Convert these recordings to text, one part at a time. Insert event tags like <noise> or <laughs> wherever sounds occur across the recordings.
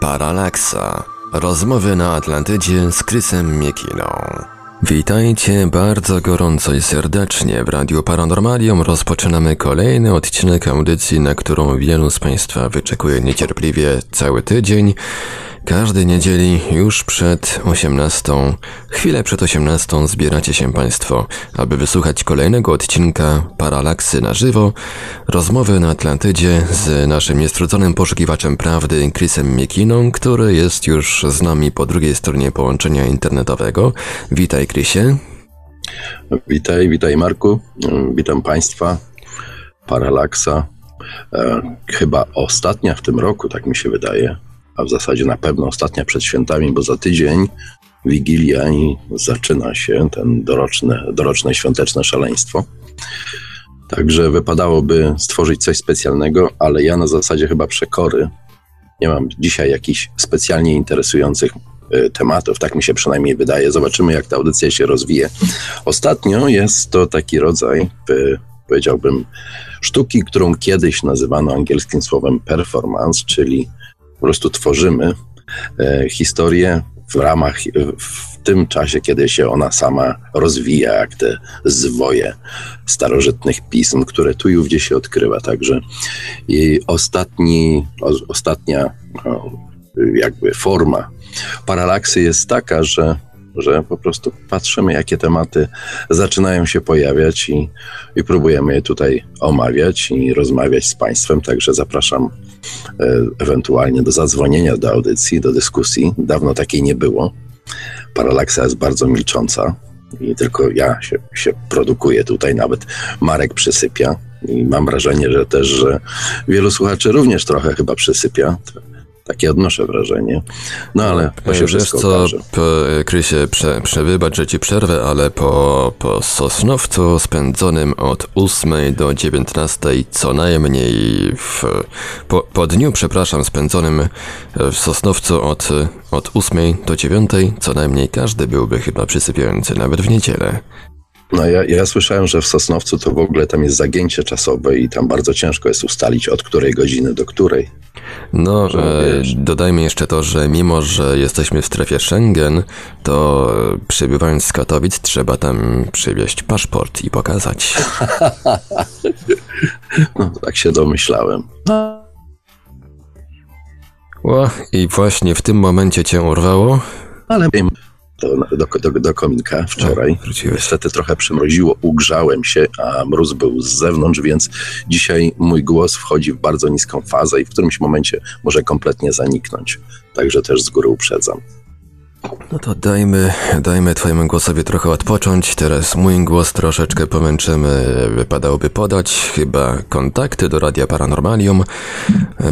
Paralaksa. Rozmowy na Atlantydzie z Krysem Miekiną. Witajcie bardzo gorąco i serdecznie. W Radiu Paranormalium rozpoczynamy kolejny odcinek audycji, na którą wielu z Państwa wyczekuje niecierpliwie cały tydzień. Każdej niedzieli już przed 18, chwilę przed 18 zbieracie się Państwo, aby wysłuchać kolejnego odcinka Paralaksy na żywo, rozmowy na Atlantydzie z naszym niestrudzonym poszukiwaczem prawdy Chrisem Miekiną, który jest już z nami po drugiej stronie połączenia internetowego. Witaj Chrisie. Witaj, witaj Marku, witam Państwa. Paralaksa, e, chyba ostatnia w tym roku, tak mi się wydaje a w zasadzie na pewno ostatnia przed świętami, bo za tydzień Wigilia i zaczyna się ten doroczne, doroczne świąteczne szaleństwo. Także wypadałoby stworzyć coś specjalnego, ale ja na zasadzie chyba przekory nie mam dzisiaj jakichś specjalnie interesujących y, tematów, tak mi się przynajmniej wydaje. Zobaczymy, jak ta audycja się rozwije. Ostatnio jest to taki rodzaj, y, powiedziałbym, sztuki, którą kiedyś nazywano angielskim słowem performance, czyli po prostu tworzymy e, historię w ramach, w tym czasie, kiedy się ona sama rozwija, jak te zwoje starożytnych pism, które tu i ówdzie się odkrywa. Także i ostatni, ostatnia jakby forma paralaksy jest taka, że że po prostu patrzymy, jakie tematy zaczynają się pojawiać i, i próbujemy je tutaj omawiać i rozmawiać z Państwem. Także zapraszam e, ewentualnie do zadzwonienia do audycji, do dyskusji. Dawno takiej nie było. Paralaksa jest bardzo milcząca i tylko ja się, się produkuję tutaj, nawet Marek przysypia. I mam wrażenie, że też, że wielu słuchaczy również trochę chyba przysypia. Takie odnoszę wrażenie. No ale to się Wiesz co, po, Krysie, prze, przewybacz, że ci przerwę, ale po, po Sosnowcu spędzonym od 8 do 19 co najmniej w, po, po dniu, przepraszam, spędzonym w Sosnowcu od, od 8 do 9 co najmniej każdy byłby chyba przysypiający nawet w niedzielę. No ja, ja słyszałem, że w Sosnowcu to w ogóle tam jest zagięcie czasowe i tam bardzo ciężko jest ustalić od której godziny do której. No, e, dodajmy jeszcze to, że mimo, że jesteśmy w strefie Schengen, to przybywając z Katowic trzeba tam przywieźć paszport i pokazać. <laughs> no, tak się domyślałem. O, i właśnie w tym momencie cię urwało? Ale wiem, do, do, do, do kominka wczoraj. A, Niestety trochę przymroziło, ugrzałem się, a mróz był z zewnątrz, więc dzisiaj mój głos wchodzi w bardzo niską fazę i w którymś momencie może kompletnie zaniknąć. Także też z góry uprzedzam. No to dajmy, dajmy twojemu głosowi trochę odpocząć. Teraz mój głos troszeczkę pomęczymy. Wypadałoby podać chyba kontakty do Radia Paranormalium.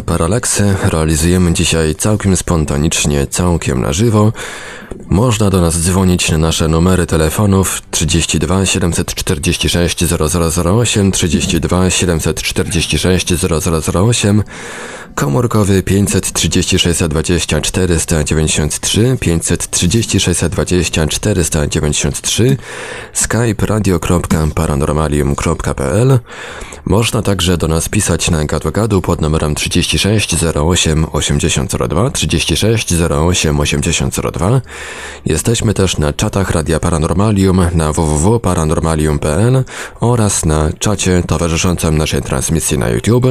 Paralaksy realizujemy dzisiaj całkiem spontanicznie, całkiem na żywo. Można do nas dzwonić na nasze numery telefonów 32 746 0008, 32 746 0008, komórkowy 536 20 493, 536 20 493, skype radio.paranormalium.pl. Można także do nas pisać na gadu pod numerem 36 08 8002, 36 08 8002. Jesteśmy też na czatach Radia Paranormalium na www.paranormalium.pl oraz na czacie towarzyszącym naszej transmisji na YouTube.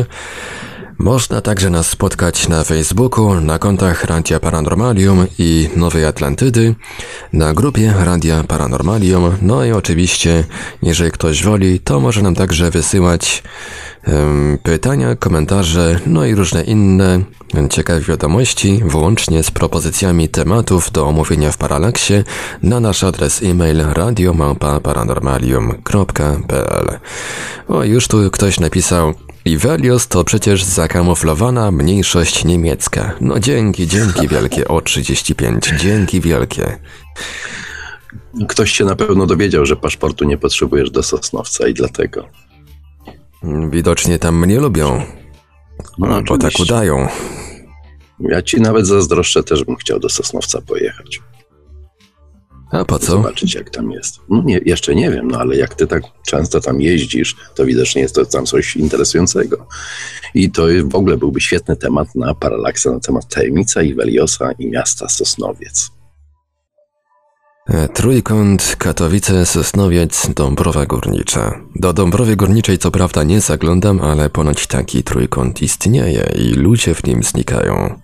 Można także nas spotkać na Facebooku, na kontach Radia Paranormalium i Nowej Atlantydy, na grupie Radia Paranormalium, no i oczywiście, jeżeli ktoś woli, to może nam także wysyłać um, pytania, komentarze, no i różne inne ciekawe wiadomości, włącznie z propozycjami tematów do omówienia w Paralaksie na nasz adres e-mail radiomałpa-paranormalium.pl O, już tu ktoś napisał Ivelios to przecież zakamuflowana mniejszość niemiecka. No dzięki, dzięki wielkie o 35. Dzięki wielkie. Ktoś się na pewno dowiedział, że paszportu nie potrzebujesz do Sosnowca i dlatego. Widocznie tam mnie lubią. No, bo tak udają. Ja ci nawet zazdroszczę, też bym chciał do Sosnowca pojechać. A po co? Zobaczyć, jak tam jest. No nie, jeszcze nie wiem, no ale jak ty tak często tam jeździsz, to widocznie jest to tam coś interesującego. I to w ogóle byłby świetny temat na paralaksa na temat tajemnica Iweliosa i miasta Sosnowiec. E, trójkąt, Katowice, Sosnowiec, Dąbrowa Górnicza. Do Dąbrowy Górniczej co prawda nie zaglądam, ale ponoć taki trójkąt istnieje i ludzie w nim znikają.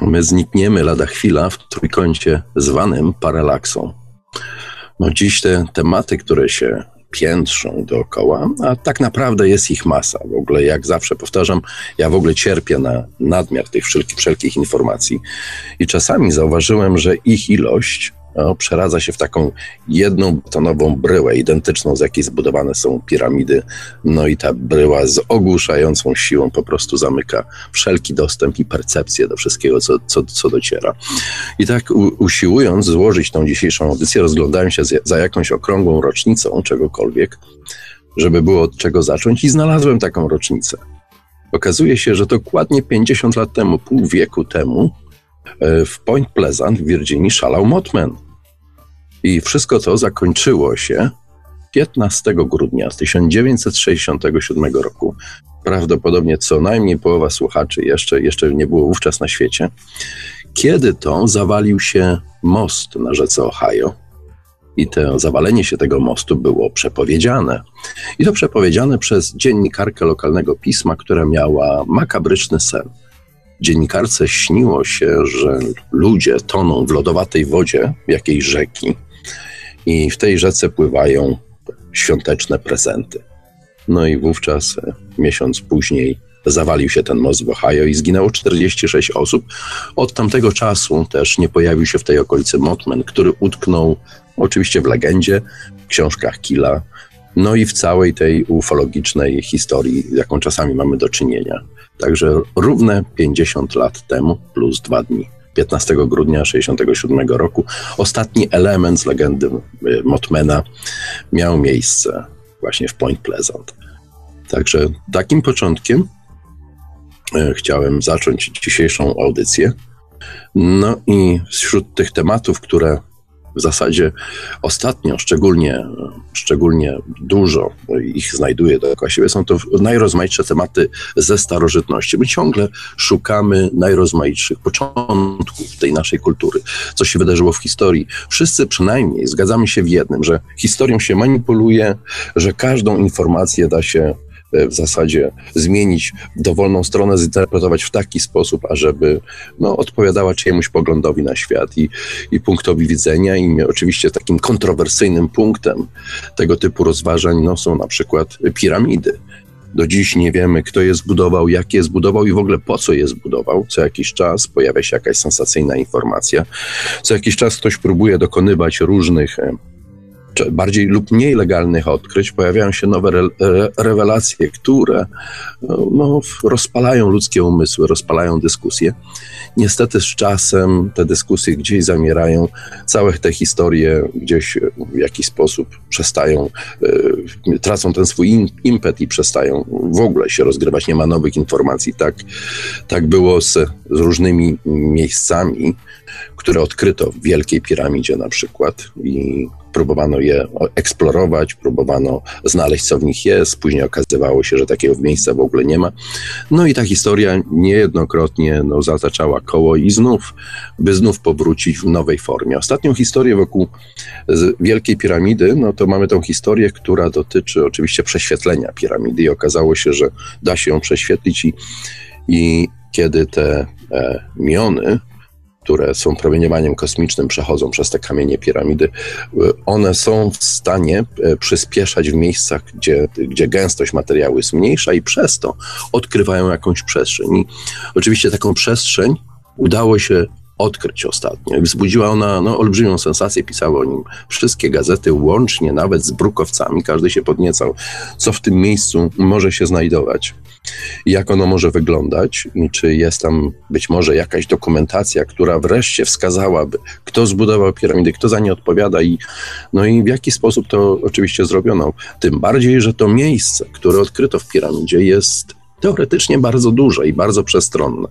My znikniemy lada chwila w trójkącie zwanym paralaksą. No dziś te tematy, które się piętrzą dookoła, a tak naprawdę jest ich masa. W ogóle, jak zawsze powtarzam, ja w ogóle cierpię na nadmiar tych wszelkich, wszelkich informacji i czasami zauważyłem, że ich ilość no, przeradza się w taką jedną betonową bryłę, identyczną z jakiej zbudowane są piramidy. No i ta bryła z ogłuszającą siłą po prostu zamyka wszelki dostęp i percepcję do wszystkiego, co, co, co dociera. I tak u, usiłując złożyć tą dzisiejszą audycję, rozglądałem się za jakąś okrągłą rocznicą czegokolwiek, żeby było od czego zacząć i znalazłem taką rocznicę. Okazuje się, że dokładnie 50 lat temu, pół wieku temu, e, w Point Pleasant w Virginii szalał Motman. I wszystko to zakończyło się 15 grudnia 1967 roku. Prawdopodobnie co najmniej połowa słuchaczy jeszcze, jeszcze nie było wówczas na świecie. Kiedy to zawalił się most na rzece Ohio, i to zawalenie się tego mostu było przepowiedziane. I to przepowiedziane przez dziennikarkę lokalnego pisma, która miała makabryczny sen. Dziennikarce śniło się, że ludzie toną w lodowatej wodzie jakiejś rzeki i w tej rzece pływają świąteczne prezenty. No i wówczas e, miesiąc później zawalił się ten most w Ohio i zginęło 46 osób. Od tamtego czasu też nie pojawił się w tej okolicy Motman, który utknął oczywiście w legendzie, w książkach Killa, no i w całej tej ufologicznej historii, jaką czasami mamy do czynienia. Także równe 50 lat temu plus dwa dni 15 grudnia 1967 roku. Ostatni element z legendy y, Motmana miał miejsce właśnie w Point Pleasant. Także takim początkiem y, chciałem zacząć dzisiejszą audycję. No i wśród tych tematów, które w zasadzie ostatnio szczególnie, szczególnie dużo ich znajduje dookoła siebie. Są to najrozmaitsze tematy ze starożytności. My ciągle szukamy najrozmaitszych początków tej naszej kultury, co się wydarzyło w historii. Wszyscy przynajmniej zgadzamy się w jednym, że historią się manipuluje, że każdą informację da się w zasadzie zmienić dowolną stronę, zinterpretować w taki sposób, ażeby no, odpowiadała czyjemuś poglądowi na świat i, i punktowi widzenia. I oczywiście takim kontrowersyjnym punktem tego typu rozważań no, są na przykład piramidy. Do dziś nie wiemy, kto je zbudował, jak je zbudował i w ogóle po co je zbudował. Co jakiś czas pojawia się jakaś sensacyjna informacja. Co jakiś czas ktoś próbuje dokonywać różnych e, bardziej lub mniej legalnych odkryć, pojawiają się nowe re, re, rewelacje, które no, rozpalają ludzkie umysły, rozpalają dyskusje. Niestety z czasem te dyskusje gdzieś zamierają, całe te historie gdzieś w jakiś sposób przestają, y, tracą ten swój in, impet i przestają w ogóle się rozgrywać. Nie ma nowych informacji. Tak, tak było z, z różnymi miejscami, które odkryto w Wielkiej Piramidzie na przykład i próbowano je eksplorować, próbowano znaleźć, co w nich jest. Później okazywało się, że takiego miejsca w ogóle nie ma. No i ta historia niejednokrotnie no, zataczała koło i znów, by znów powrócić w nowej formie. Ostatnią historię wokół Wielkiej Piramidy, no to mamy tą historię, która dotyczy oczywiście prześwietlenia piramidy i okazało się, że da się ją prześwietlić i, i kiedy te e, miony które są promieniowaniem kosmicznym, przechodzą przez te kamienie piramidy, one są w stanie e, przyspieszać w miejscach, gdzie, gdzie gęstość materiału jest mniejsza i przez to odkrywają jakąś przestrzeń. I oczywiście taką przestrzeń udało się odkryć ostatnio. Wzbudziła ona no, olbrzymią sensację, pisały o nim wszystkie gazety, łącznie nawet z brukowcami. Każdy się podniecał, co w tym miejscu może się znajdować jak ono może wyglądać czy jest tam być może jakaś dokumentacja, która wreszcie wskazałaby, kto zbudował piramidy, kto za nie odpowiada i, no i w jaki sposób to oczywiście zrobiono. Tym bardziej, że to miejsce, które odkryto w piramidzie jest teoretycznie bardzo duże i bardzo przestronne.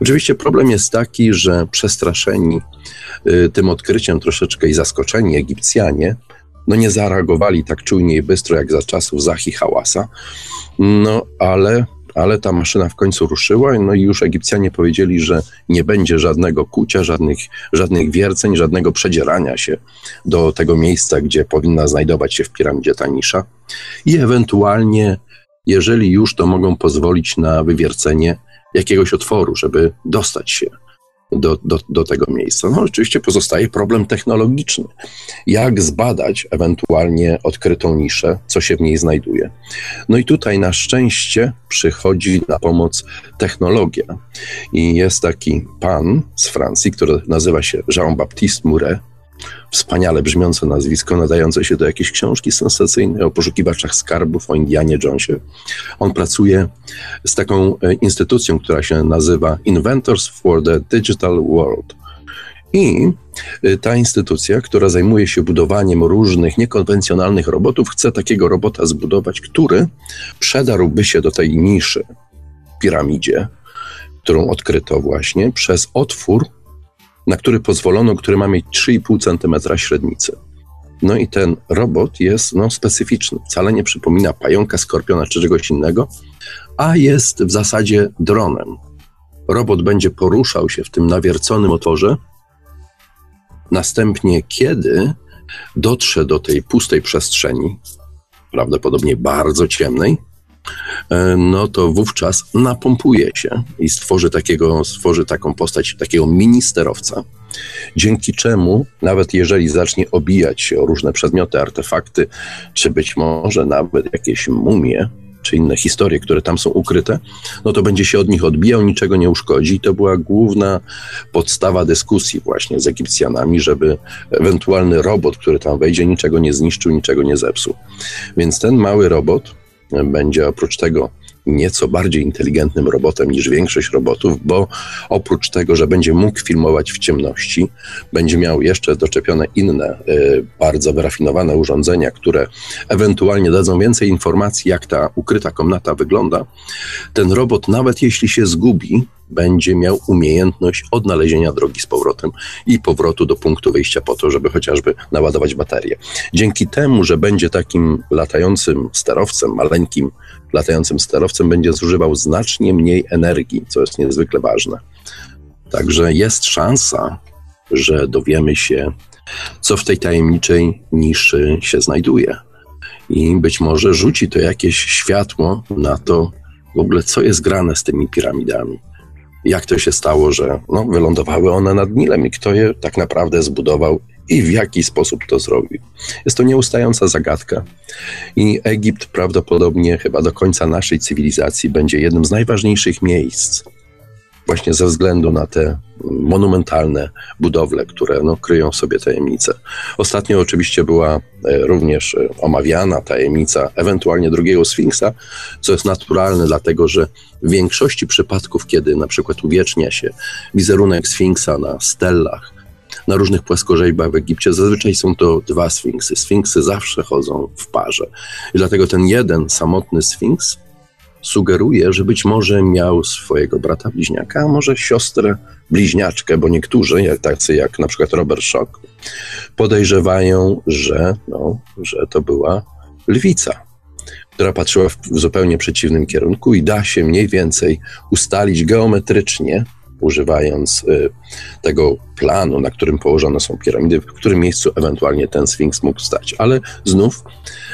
Oczywiście problem jest taki, że przestraszeni y, tym odkryciem troszeczkę i zaskoczeni Egipcjanie no nie zareagowali tak czujnie i bystro jak za czasów Zahi Hałasa, no ale ale ta maszyna w końcu ruszyła, no i już Egipcjanie powiedzieli, że nie będzie żadnego kucia, żadnych, żadnych wierceń, żadnego przedzierania się do tego miejsca, gdzie powinna znajdować się w piramidzie ta nisza. I ewentualnie, jeżeli już, to mogą pozwolić na wywiercenie jakiegoś otworu, żeby dostać się do, do, do tego miejsca. No oczywiście pozostaje problem technologiczny. Jak zbadać ewentualnie odkrytą niszę, co się w niej znajduje. No i tutaj na szczęście przychodzi na pomoc technologia. I jest taki pan z Francji, który nazywa się Jean-Baptiste Mouret, wspaniale brzmiące nazwisko, nadające się do jakiejś książki sensacyjnej o poszukiwaczach skarbów, o Indianie Jonesie. On pracuje z taką e, instytucją, która się nazywa Inventors for the Digital World. I e, ta instytucja, która zajmuje się budowaniem różnych niekonwencjonalnych robotów, chce takiego robota zbudować, który przedarłby się do tej niszy piramidzie, którą odkryto właśnie przez otwór na który pozwolono, który ma mieć 3,5 cm średnicy. No i ten robot jest no, specyficzny. Wcale nie przypomina pająka, skorpiona czy czegoś innego, a jest w zasadzie dronem. Robot będzie poruszał się w tym nawierconym otworze. Następnie, kiedy dotrze do tej pustej przestrzeni, prawdopodobnie bardzo ciemnej, no to wówczas napompuje się i stworzy, takiego, stworzy taką postać takiego ministerowca, dzięki czemu nawet jeżeli zacznie obijać się o różne przedmioty, artefakty, czy być może nawet jakieś mumie, czy inne historie, które tam są ukryte, no to będzie się od nich odbijał, niczego nie uszkodzi. I to była główna podstawa dyskusji właśnie z Egipcjanami, żeby ewentualny robot, który tam wejdzie, niczego nie zniszczył, niczego nie zepsuł. Więc ten mały robot będzie oprócz tego nieco bardziej inteligentnym robotem niż większość robotów, bo oprócz tego, że będzie mógł filmować w ciemności, będzie miał jeszcze doczepione inne, y, bardzo wyrafinowane urządzenia, które ewentualnie dadzą więcej informacji, jak ta ukryta komnata wygląda. Ten robot, nawet jeśli się zgubi, będzie miał umiejętność odnalezienia drogi z powrotem i powrotu do punktu wyjścia po to, żeby chociażby naładować baterię. Dzięki temu, że będzie takim latającym sterowcem, maleńkim latającym sterowcem, będzie zużywał znacznie mniej energii, co jest niezwykle ważne. Także jest szansa, że dowiemy się, co w tej tajemniczej niszy się znajduje. I być może rzuci to jakieś światło na to, w ogóle co jest grane z tymi piramidami jak to się stało, że no, wylądowały one nad Nilem i kto je tak naprawdę zbudował i w jaki sposób to zrobił. Jest to nieustająca zagadka i Egipt prawdopodobnie chyba do końca naszej cywilizacji będzie jednym z najważniejszych miejsc, właśnie ze względu na te monumentalne budowle, które no, kryją w sobie tajemnice. Ostatnio oczywiście była e, również e, omawiana tajemnica ewentualnie drugiego Sfinksa, co jest naturalne, dlatego że w większości przypadków, kiedy na przykład uwiecznia się wizerunek Sfinksa na stellach, na różnych płaskorzeźbach w Egipcie, zazwyczaj są to dwa Sfinksy. Sfinksy zawsze chodzą w parze. I dlatego ten jeden samotny Sfinks sugeruje, że być może miał swojego brata bliźniaka, a może siostrę bliźniaczkę, bo niektórzy, tacy jak na przykład Robert Schock, podejrzewają, że, no, że to była lwica, która patrzyła w zupełnie przeciwnym kierunku i da się mniej więcej ustalić geometrycznie, używając y, tego planu, na którym położone są piramidy, w którym miejscu ewentualnie ten Sfinks mógł stać. Ale znów,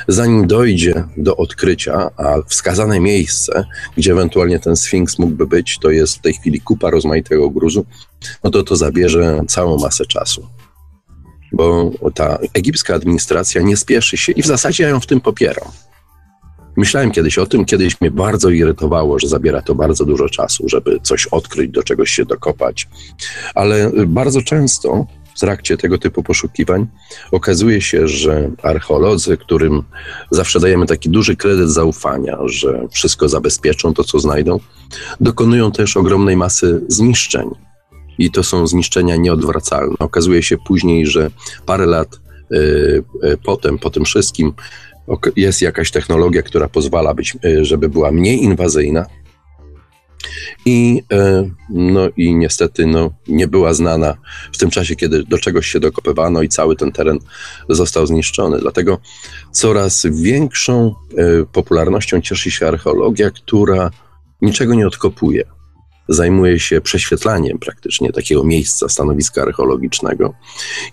zanim dojdzie do odkrycia, a wskazane miejsce, gdzie ewentualnie ten Sfinks mógłby być, to jest w tej chwili kupa rozmaitego gruzu, no to to zabierze całą masę czasu bo ta egipska administracja nie spieszy się i w zasadzie ja ją w tym popieram. Myślałem kiedyś o tym, kiedyś mnie bardzo irytowało, że zabiera to bardzo dużo czasu, żeby coś odkryć, do czegoś się dokopać, ale bardzo często w trakcie tego typu poszukiwań okazuje się, że archeolodzy, którym zawsze dajemy taki duży kredyt zaufania, że wszystko zabezpieczą, to co znajdą, dokonują też ogromnej masy zniszczeń. I to są zniszczenia nieodwracalne. Okazuje się później, że parę lat y, y, potem, po tym wszystkim, jest jakaś technologia, która pozwala być, e, żeby była mniej inwazyjna. I, e, no, i niestety no, nie była znana w tym czasie, kiedy do czegoś się dokopywano i cały ten teren został zniszczony. Dlatego coraz większą e, popularnością cieszy się archeologia, która niczego nie odkopuje. Zajmuje się prześwietlaniem praktycznie takiego miejsca, stanowiska archeologicznego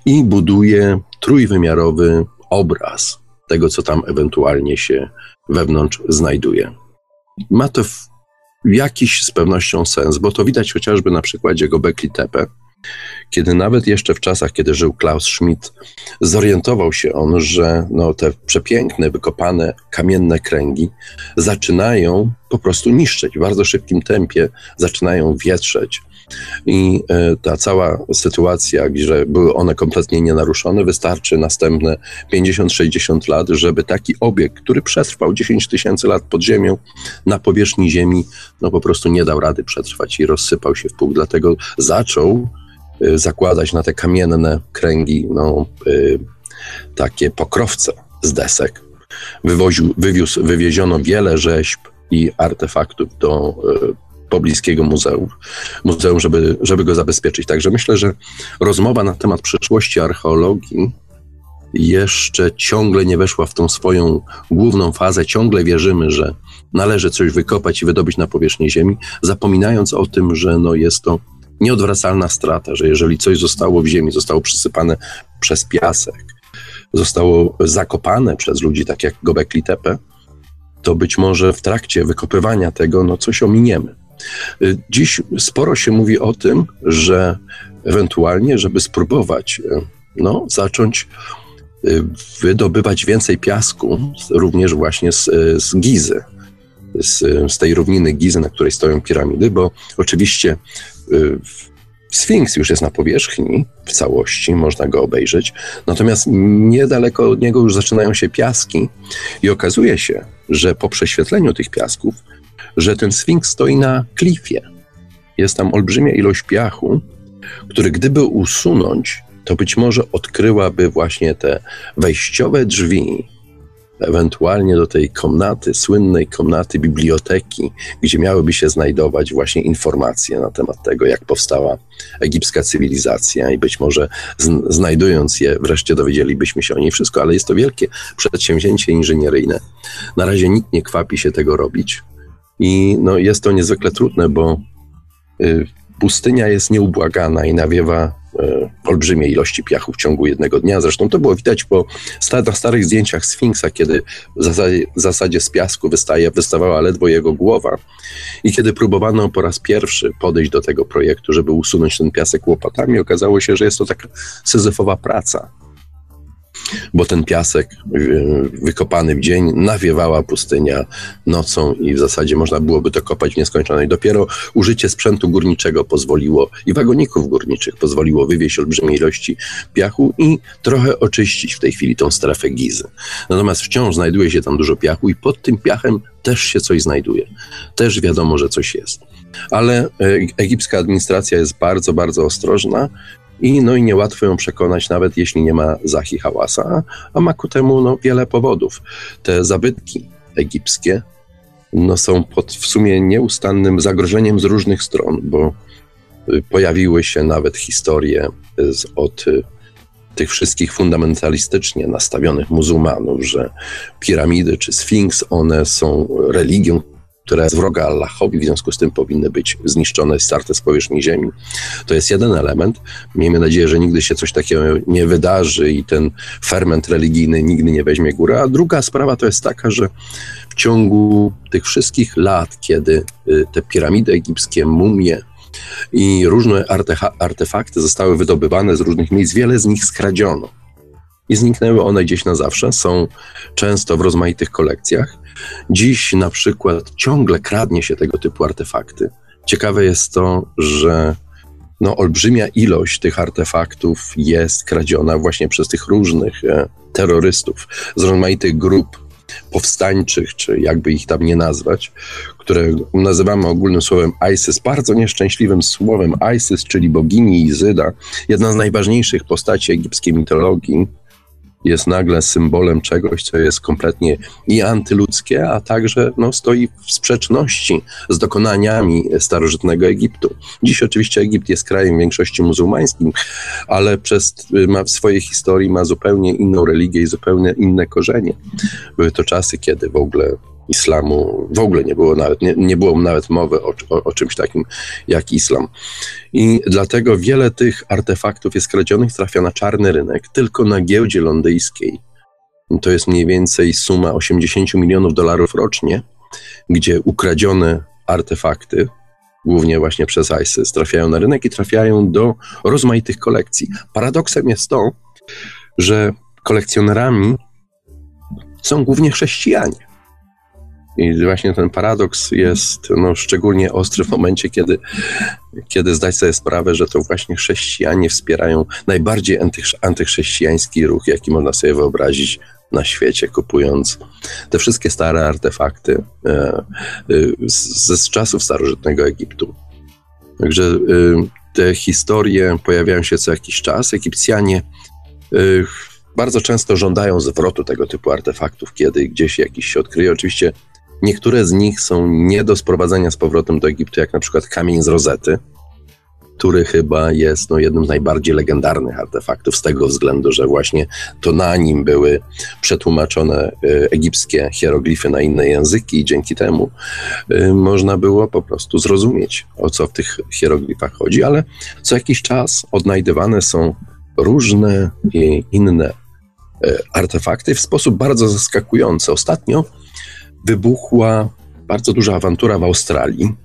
i buduje trójwymiarowy obraz tego, co tam ewentualnie się wewnątrz znajduje. Ma to jakiś z pewnością sens, bo to widać chociażby na przykładzie Gobekli Tepe, kiedy nawet jeszcze w czasach, kiedy żył Klaus Schmidt, zorientował się on, że no, te przepiękne, wykopane kamienne kręgi zaczynają po prostu niszczyć w bardzo szybkim tempie, zaczynają wietrzeć. I e, ta cała sytuacja, że były one kompletnie nienaruszone, wystarczy następne 50-60 lat, żeby taki obiekt, który przetrwał 10 tysięcy lat pod ziemią, na powierzchni Ziemi, no po prostu nie dał rady przetrwać i rozsypał się w pół. Dlatego zaczął e, zakładać na te kamienne kręgi no, e, takie pokrowce z desek. Wywoził, wywiózł, wywieziono wiele rzeźb i artefaktów do pobliskiego muzeum, muzeum żeby, żeby go zabezpieczyć. Także myślę, że rozmowa na temat przyszłości archeologii jeszcze ciągle nie weszła w tą swoją główną fazę. Ciągle wierzymy, że należy coś wykopać i wydobyć na powierzchnię Ziemi, zapominając o tym, że no jest to nieodwracalna strata, że jeżeli coś zostało w ziemi, zostało przysypane przez piasek, zostało zakopane przez ludzi, tak jak Gobekli Tepe, to być może w trakcie wykopywania tego no coś ominiemy. Y, dziś sporo się mówi o tym, że ewentualnie, żeby spróbować y, no, zacząć y, wydobywać więcej piasku, również właśnie z, z Gizy, z, z tej równiny Gizy, na której stoją piramidy, bo oczywiście Sfinks już jest na powierzchni w całości, można go obejrzeć, natomiast niedaleko od niego już zaczynają się piaski i okazuje się, że po prześwietleniu tych piasków że ten Sfinks stoi na klifie. Jest tam olbrzymia ilość piachu, który gdyby usunąć, to być może odkryłaby właśnie te wejściowe drzwi, ewentualnie do tej komnaty, słynnej komnaty biblioteki, gdzie miałyby się znajdować właśnie informacje na temat tego, jak powstała egipska cywilizacja i być może znajdując je, wreszcie dowiedzielibyśmy się o niej wszystko, ale jest to wielkie przedsięwzięcie inżynieryjne. Na razie nikt nie kwapi się tego robić. I no, jest to niezwykle trudne, bo y, pustynia jest nieubłagana i nawiewa y, olbrzymie ilości piachu w ciągu jednego dnia. Zresztą to było widać po starych zdjęciach Sfinksa, kiedy w zasadzie, w zasadzie z piasku wystaje, wystawała ledwo jego głowa. I kiedy próbowano po raz pierwszy podejść do tego projektu, żeby usunąć ten piasek łopatami, okazało się, że jest to taka syzyfowa praca bo ten piasek wykopany w dzień nawiewała pustynia nocą i w zasadzie można byłoby to kopać w nieskończoność. Dopiero użycie sprzętu górniczego pozwoliło i wagoników górniczych pozwoliło wywieźć olbrzymie ilości piachu i trochę oczyścić w tej chwili tą strefę Gizy. Natomiast wciąż znajduje się tam dużo piachu i pod tym piachem też się coś znajduje. Też wiadomo, że coś jest. Ale e, egipska administracja jest bardzo, bardzo ostrożna i, no i niełatwo ją przekonać, nawet jeśli nie ma Zahi Hałasa, a ma ku temu no, wiele powodów. Te zabytki egipskie no, są pod w sumie nieustannym zagrożeniem z różnych stron, bo y, pojawiły się nawet historie z, od y, tych wszystkich fundamentalistycznie nastawionych muzułmanów, że piramidy czy Sfinks, one są religią, która jest wroga Allahowi, w związku z tym powinny być zniszczone, starte z powierzchni ziemi. To jest jeden element. Miejmy nadzieję, że nigdy się coś takiego nie wydarzy i ten ferment religijny nigdy nie weźmie góry. A druga sprawa to jest taka, że w ciągu tych wszystkich lat, kiedy y, te piramidy egipskie, mumie, i różne artefakty zostały wydobywane z różnych miejsc, wiele z nich skradziono. I zniknęły one gdzieś na zawsze, są często w rozmaitych kolekcjach. Dziś na przykład ciągle kradnie się tego typu artefakty. Ciekawe jest to, że no, olbrzymia ilość tych artefaktów jest kradziona właśnie przez tych różnych e, terrorystów z rozmaitych grup powstańczych, czy jakby ich tam nie nazwać, które nazywamy ogólnym słowem ISIS, bardzo nieszczęśliwym słowem ISIS, czyli bogini Izyda, jedna z najważniejszych postaci egipskiej mitologii, jest nagle symbolem czegoś, co jest kompletnie i antyludzkie, a także no, stoi w sprzeczności z dokonaniami starożytnego Egiptu. Dziś oczywiście Egipt jest krajem większości muzułmańskim, ale przez, ma w swojej historii ma zupełnie inną religię i zupełnie inne korzenie. Były to czasy, kiedy w ogóle islamu w ogóle nie było nawet, nie, nie było nawet mowy o, o, o, czymś takim jak islam. I dlatego wiele tych artefaktów jest kradzionych, trafia na czarny rynek, tylko na giełdzie londyńskiej. To jest mniej więcej suma 80 milionów dolarów rocznie, gdzie ukradzione artefakty, głównie właśnie przez ISIS, trafiają na rynek i trafiają do rozmaitych kolekcji. Paradoksem jest to, że kolekcjonerami są głównie chrześcijanie. I właśnie ten paradoks jest no, szczególnie ostry w momencie, kiedy, kiedy zdać sobie sprawę, że to właśnie chrześcijanie wspierają najbardziej antychrześcijański ruch, jaki można sobie wyobrazić na świecie, kupując te wszystkie stare artefakty e, e, z, z czasów starożytnego Egiptu. Także e, te historie pojawiają się co jakiś czas. Egipcjanie e, bardzo często żądają zwrotu tego typu artefaktów, kiedy gdzieś jakiś się odkryje. Oczywiście Niektóre z nich są nie do sprowadzenia z powrotem do Egiptu, jak na przykład kamień z Rozety, który chyba jest no, jednym z najbardziej legendarnych artefaktów, z tego względu, że właśnie to na nim były przetłumaczone e, egipskie hieroglify na inne języki i dzięki temu e, można było po prostu zrozumieć, o co w tych hieroglifach chodzi, ale co jakiś czas odnajdywane są różne inne e, artefakty w sposób bardzo zaskakujący. Ostatnio wybuchła bardzo duża awantura w Australii,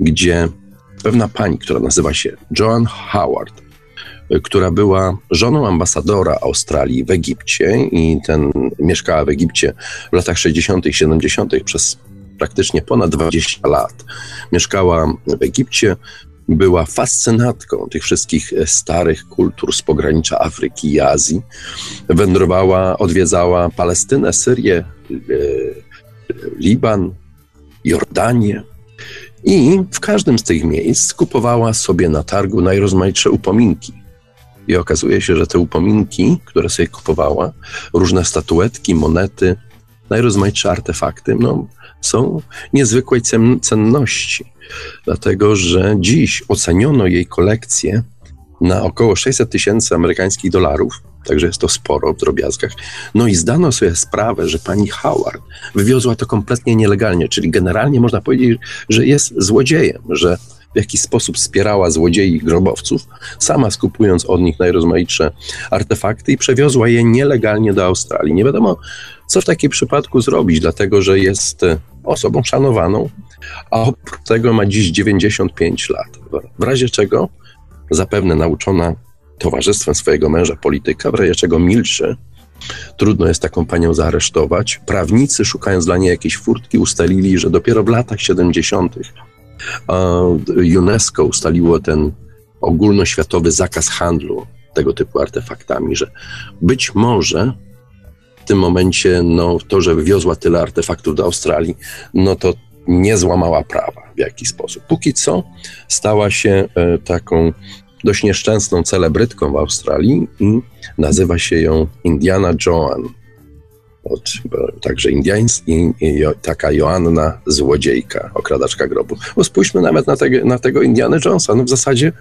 gdzie pewna pani, która nazywa się Joan Howard, która była żoną ambasadora Australii w Egipcie i ten mieszkała w Egipcie w latach 60., 70. przez praktycznie ponad 20 lat. Mieszkała w Egipcie, była fascynatką tych wszystkich starych kultur z pogranicza Afryki i Azji. Wędrowała, odwiedzała Palestynę, Syrię, e, Liban, Jordanię. I w każdym z tych miejsc kupowała sobie na targu najrozmaitsze upominki. I okazuje się, że te upominki, które sobie kupowała, różne statuetki, monety, najrozmaitsze artefakty, no, są niezwykłej cenności. Dlatego, że dziś oceniono jej kolekcję na około 600 tysięcy amerykańskich dolarów, także jest to sporo w drobiazgach. No i zdano sobie sprawę, że pani Howard wywiozła to kompletnie nielegalnie, czyli generalnie można powiedzieć, że jest złodziejem, że w jakiś sposób wspierała złodziei grobowców, sama skupując od nich najrozmaitsze artefakty i przewiozła je nielegalnie do Australii. Nie wiadomo, co w takim przypadku zrobić, dlatego że jest osobą szanowaną, a oprócz tego ma dziś 95 lat. W razie czego zapewne nauczona towarzystwem swojego męża polityka, w razie czego milczy. Trudno jest taką panią zaaresztować. Prawnicy, szukając dla niej jakiejś furtki, ustalili, że dopiero w latach 70. UNESCO ustaliło ten ogólnoświatowy zakaz handlu tego typu artefaktami, że być może w tym momencie no, to, że wywiozła tyle artefaktów do Australii, no to nie złamała prawa w jakiś sposób. Póki co stała się e, taką dość nieszczęsną celebrytką w Australii nazywa się ją Indiana Joan. Od, także indiańska, taka Joanna złodziejka, okradaczka grobu. Bo spójrzmy nawet na, te, na tego Indiana Jonesa. No w zasadzie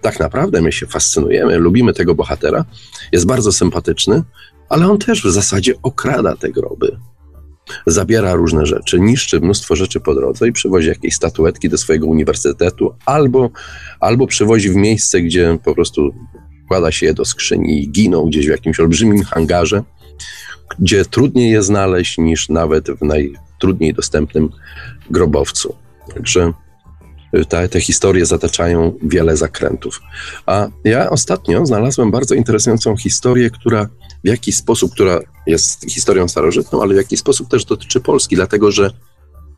tak naprawdę my się fascynujemy, lubimy tego bohatera, jest bardzo sympatyczny, ale on też w zasadzie okrada te groby zabiera różne rzeczy, niszczy mnóstwo rzeczy po drodze i przywozi jakieś statuetki do swojego uniwersytetu, albo, albo przywozi w miejsce, gdzie po prostu wkłada się je do skrzyni i giną gdzieś w jakimś olbrzymim hangarze, gdzie trudniej je znaleźć niż nawet w najtrudniej dostępnym grobowcu. Także te, te historie zataczają wiele zakrętów. A ja ostatnio znalazłem bardzo interesującą historię, która w jakiś sposób, która jest historią starożytną, ale w jakiś sposób też dotyczy Polski, dlatego że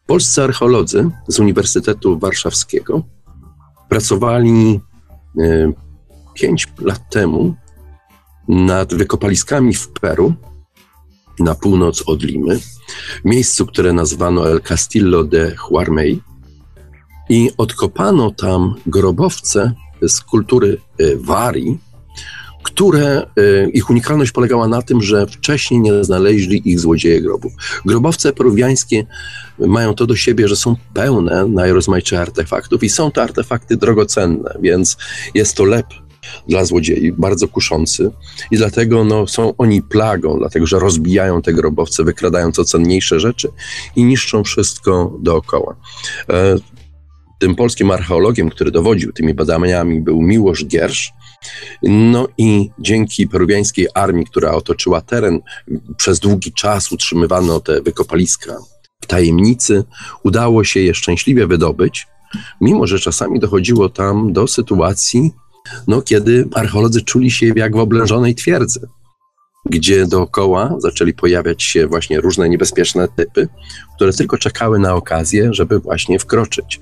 polscy archeolodzy z Uniwersytetu Warszawskiego pracowali e, pięć lat temu nad wykopaliskami w Peru, na północ od Limy, w miejscu, które nazwano El Castillo de Huarmey, i odkopano tam grobowce z kultury e, Wari, które y, ich unikalność polegała na tym, że wcześniej nie znaleźli ich złodzieje grobów. Grobowce peruwiańskie mają to do siebie, że są pełne najrozmaitszych artefaktów i są to artefakty drogocenne, więc jest to lep dla złodziei, bardzo kuszący i dlatego no, są oni plagą, dlatego że rozbijają te grobowce, wykradają co cenniejsze rzeczy i niszczą wszystko dookoła. Tym polskim archeologiem, który dowodził tymi badaniami był Miłosz Giersz, no i dzięki peruwiańskiej armii, która otoczyła teren, przez długi czas utrzymywano te wykopaliska w tajemnicy, udało się je szczęśliwie wydobyć, mimo że czasami dochodziło tam do sytuacji, no, kiedy archeolodzy czuli się jak w oblężonej twierdzy, gdzie dookoła zaczęli pojawiać się właśnie różne niebezpieczne typy, które tylko czekały na okazję, żeby właśnie wkroczyć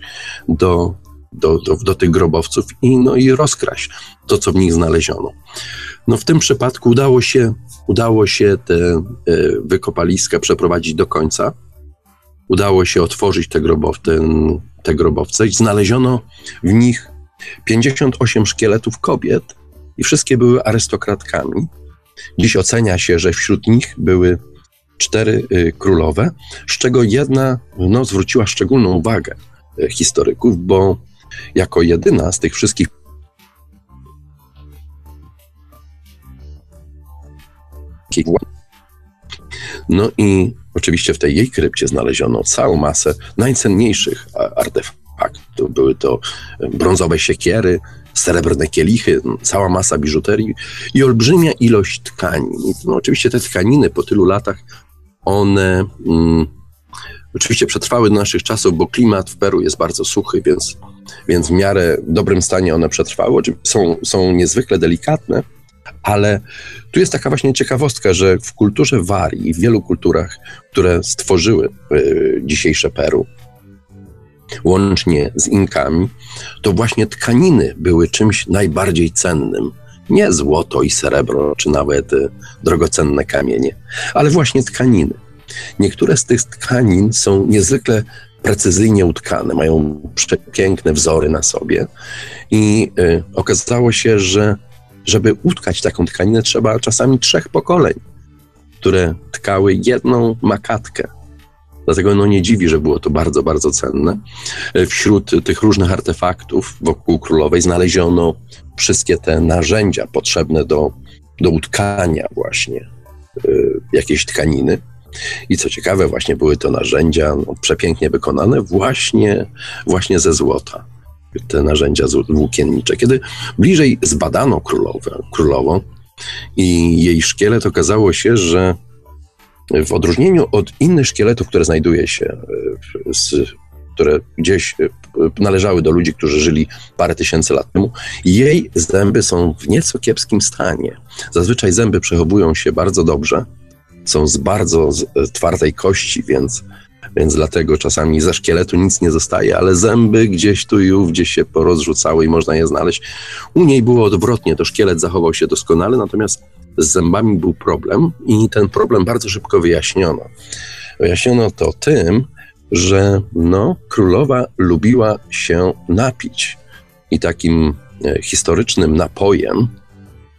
do, do, do, do tych grobowców i, no, i rozkraść to, co w nich znaleziono. No, w tym przypadku udało się, udało się te e, wykopaliska przeprowadzić do końca. Udało się otworzyć te, grobow, ten, te grobowce i znaleziono w nich 58 szkieletów kobiet i wszystkie były arystokratkami. Dziś ocenia się, że wśród nich były cztery y, królowe, z czego jedna no, zwróciła szczególną uwagę y, historyków, bo jako jedyna z tych wszystkich no i oczywiście w tej jej krypcie znaleziono całą masę najcenniejszych artefaktów były to brązowe siekiery, srebrne kielichy, cała masa biżuterii i olbrzymia ilość tkanin. No, oczywiście te tkaniny po tylu latach, one mm, oczywiście przetrwały do naszych czasów, bo klimat w Peru jest bardzo suchy, więc, więc w miarę dobrym stanie one przetrwały. Są, są niezwykle delikatne, ale tu jest taka właśnie ciekawostka, że w kulturze Warii w wielu kulturach, które stworzyły y, dzisiejsze Peru, łącznie z Inkami, to właśnie tkaniny były czymś najbardziej cennym. Nie złoto i srebro, czy nawet e, drogocenne kamienie, ale właśnie tkaniny. Niektóre z tych tkanin są niezwykle precyzyjnie utkane, mają przepiękne wzory na sobie i y, okazało się, że żeby utkać taką tkaninę trzeba czasami trzech pokoleń, które tkały jedną makatkę. Dlatego no nie dziwi, że było to bardzo, bardzo cenne. Wśród tych różnych artefaktów wokół królowej znaleziono wszystkie te narzędzia potrzebne do, do utkania właśnie y, jakiejś tkaniny. I co ciekawe, właśnie były to narzędzia no, przepięknie wykonane właśnie, właśnie ze złota. Te narzędzia włókiennicze. Kiedy bliżej zbadano królowę, królową i jej szkielet, okazało się, że w odróżnieniu od innych szkieletów, które znajduje się, e, z, które gdzieś e, należały do ludzi, którzy żyli parę tysięcy lat temu, jej zęby są w nieco kiepskim stanie. Zazwyczaj zęby przechowują się bardzo dobrze, są z bardzo e, twardej kości, więc, więc dlatego czasami ze szkieletu nic nie zostaje, ale zęby gdzieś tu i ów, gdzieś się porozrzucały i można je znaleźć. U niej było odwrotnie, to szkielet zachował się doskonale, natomiast z zębami był problem i ten problem bardzo szybko wyjaśniono. Wyjaśniono to tym, że no, królowa lubiła się napić i takim e, historycznym napojem,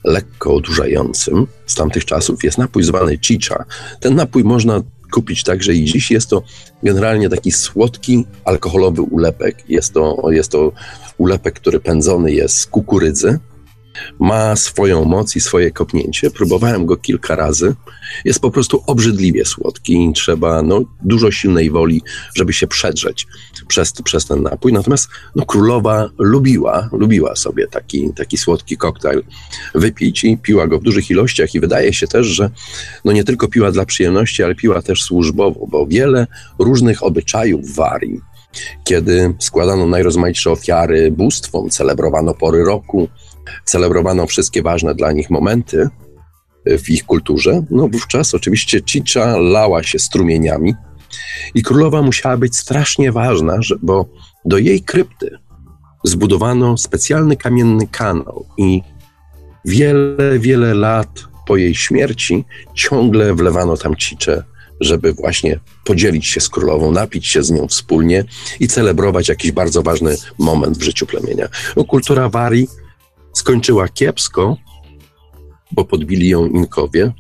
lekko odurzającym z tamtych czasów jest napój zwany chicha. Ten napój można kupić także i dziś. Jest to generalnie taki słodki, alkoholowy ulepek. Jest to, jest to ulepek, który pędzony jest z kukurydzy ma swoją moc i swoje kopnięcie. Próbowałem go kilka razy. Jest po prostu obrzydliwie słodki i trzeba no, dużo silnej woli, żeby się przedrzeć przez, przez ten napój. Natomiast no, królowa lubiła, lubiła sobie taki, taki słodki koktajl wypić i piła go w dużych ilościach i wydaje się też, że no, nie tylko piła dla przyjemności, ale piła też służbowo, bo wiele różnych obyczajów warii, kiedy składano najrozmaitsze ofiary bóstwom, celebrowano pory roku, celebrowano wszystkie ważne dla nich momenty e, w ich kulturze, no wówczas oczywiście Cicza lała się strumieniami i królowa musiała być strasznie ważna, bo do jej krypty zbudowano specjalny kamienny kanał i wiele, wiele lat po jej śmierci ciągle wlewano tam cicze, żeby właśnie podzielić się z królową, napić się z nią wspólnie i celebrować jakiś bardzo ważny moment w życiu plemienia. No, kultura Warii skończyła kiepsko, bo podbili ją Inkowie.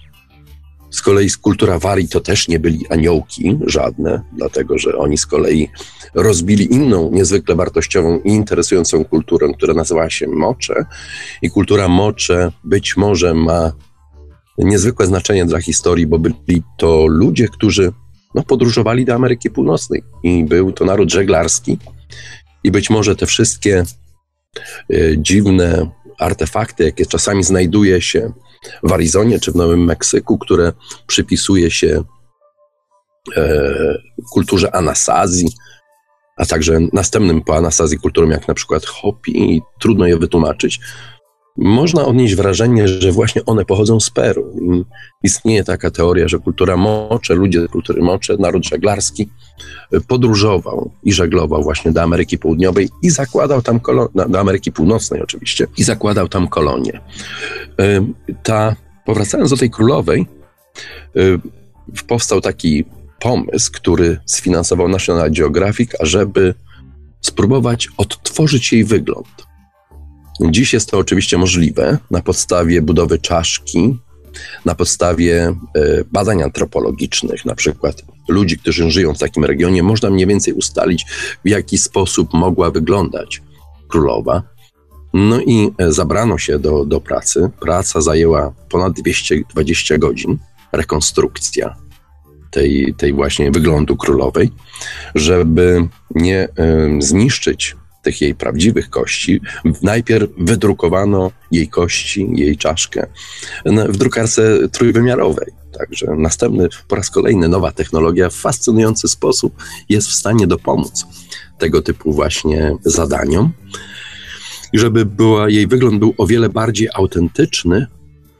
Z kolei kultura Wari to też nie byli aniołki żadne, dlatego że oni z kolei rozbili inną, niezwykle wartościową i interesującą kulturę, która nazywała się Mocze. I kultura Mocze być może ma niezwykłe znaczenie dla historii, bo byli to ludzie, którzy no, podróżowali do Ameryki Północnej i był to naród żeglarski. I być może te wszystkie y, dziwne artefakty, jakie czasami znajduje się w Arizonie czy w Nowym Meksyku, które przypisuje się e, kulturze Anasazji, a także następnym po Anasazji kulturom, jak na przykład Hopi, i trudno je wytłumaczyć, można odnieść wrażenie, że właśnie one pochodzą z Peru. Istnieje taka teoria, że kultura Mocze, ludzie kultury Mocze, naród żeglarski, podróżował i żeglował właśnie do Ameryki Południowej i zakładał tam kolonię, do Ameryki Północnej oczywiście, i zakładał tam kolonię. Ta, powracając do tej królowej, powstał taki pomysł, który sfinansował National Geographic, ażeby spróbować odtworzyć jej wygląd. Dziś jest to oczywiście możliwe na podstawie budowy czaszki, na podstawie e, badań antropologicznych, na przykład ludzi, którzy żyją w takim regionie, można mniej więcej ustalić, w jaki sposób mogła wyglądać królowa. No i e, zabrano się do, do pracy. Praca zajęła ponad 220 godzin, rekonstrukcja tej, tej właśnie wyglądu królowej, żeby nie y, zniszczyć tych jej prawdziwych kości. Najpierw wydrukowano jej kości, jej czaszkę w drukarce trójwymiarowej. Także następny, po raz kolejny nowa technologia w fascynujący sposób jest w stanie dopomóc tego typu właśnie zadaniom. I żeby była, jej wygląd był o wiele bardziej autentyczny,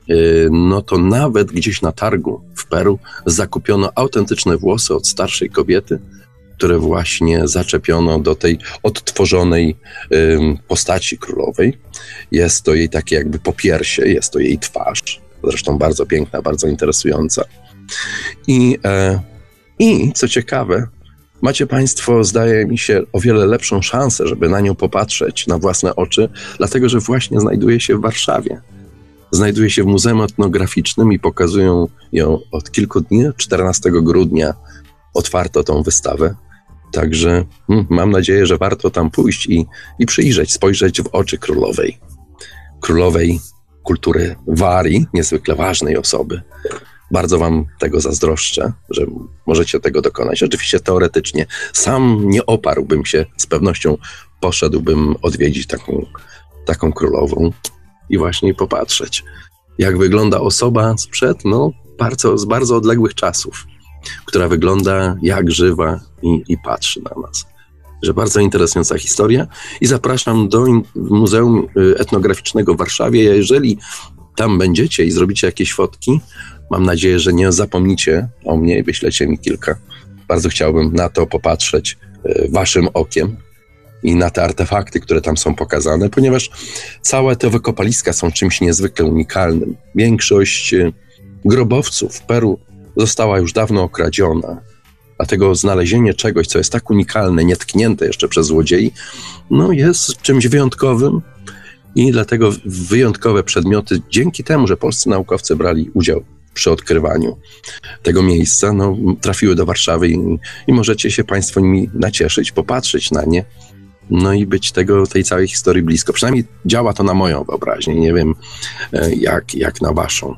y, no to nawet gdzieś na targu w Peru zakupiono autentyczne włosy od starszej kobiety, które właśnie zaczepiono do tej odtworzonej postaci królowej. Jest to jej takie jakby popiersie, jest to jej twarz, zresztą bardzo piękna, bardzo interesująca. I, e, i co ciekawe, macie Państwo, zdaje mi się, o wiele lepszą szansę, żeby na nią popatrzeć na własne oczy, dlatego że właśnie znajduje się w Warszawie. Znajduje się w Muzeum Etnograficznym i pokazują ją od kilku dni, 14 grudnia otwarto tą wystawę. Także hmm, mam nadzieję, że warto tam pójść i, i przyjrzeć, spojrzeć w oczy królowej. Królowej kultury Wari, niezwykle ważnej osoby. Bardzo Wam tego zazdroszczę, że możecie tego dokonać. Oczywiście teoretycznie sam nie oparłbym się, z pewnością poszedłbym odwiedzić taką, taką królową i właśnie popatrzeć, jak wygląda osoba sprzed, no, bardzo, z bardzo odległych czasów która wygląda jak żywa i, i patrzy na nas. Że bardzo interesująca historia i zapraszam do Muzeum y, Etnograficznego w Warszawie. Jeżeli tam będziecie i zrobicie jakieś fotki, mam nadzieję, że nie zapomnicie o mnie i wyślecie mi kilka. Bardzo chciałbym na to popatrzeć y, waszym okiem i na te artefakty, które tam są pokazane, ponieważ całe te wykopaliska są czymś niezwykle unikalnym. Większość y, grobowców w Peru została już dawno okradziona. Dlatego znalezienie czegoś, co jest tak unikalne, nietknięte jeszcze przez złodziei, no jest czymś wyjątkowym i dlatego wyjątkowe przedmioty, dzięki temu, że polscy naukowcy brali udział przy odkrywaniu tego miejsca, no, trafiły do Warszawy i, i możecie się Państwo nimi nacieszyć, popatrzeć na nie, no i być tego, tej całej historii blisko. Przynajmniej działa to na moją wyobraźnię, nie wiem e, jak, jak na Waszą.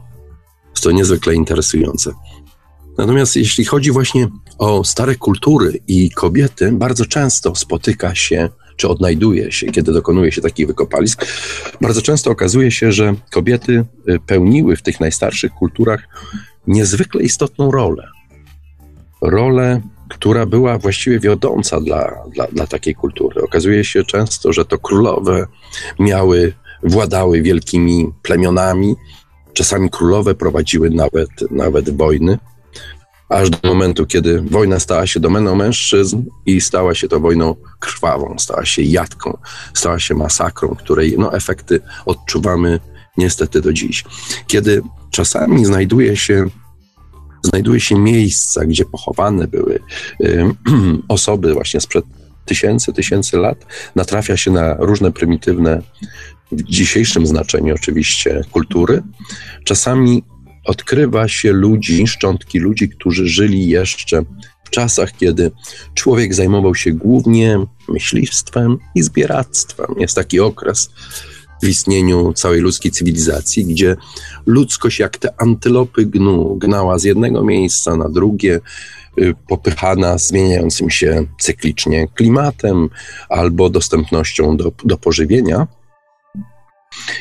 Jest to niezwykle interesujące. Natomiast jeśli chodzi właśnie o stare kultury i kobiety, bardzo często spotyka się, czy odnajduje się, kiedy dokonuje się takich wykopalisk, bardzo często okazuje się, że kobiety y, pełniły w tych najstarszych kulturach niezwykle istotną rolę. Rolę, która była właściwie wiodąca dla, dla, dla takiej kultury. Okazuje się często, że to królowe miały, władały wielkimi plemionami, czasami królowe prowadziły nawet, nawet wojny aż do momentu, kiedy wojna stała się domeną mężczyzn i stała się to wojną krwawą, stała się jadką, stała się masakrą, której no, efekty odczuwamy niestety do dziś. Kiedy czasami znajduje się znajduje się miejsca, gdzie pochowane były y, <clears throat> osoby właśnie sprzed tysięcy, tysięcy lat, natrafia się na różne prymitywne w dzisiejszym znaczeniu oczywiście kultury, czasami odkrywa się ludzi, szczątki ludzi, którzy żyli jeszcze w czasach, kiedy człowiek zajmował się głównie myśliwstwem i zbieractwem. Jest taki okres w istnieniu całej ludzkiej cywilizacji, gdzie ludzkość jak te antylopy gnu, gnała z jednego miejsca na drugie, y, popychana zmieniającym się cyklicznie klimatem albo dostępnością do, do pożywienia.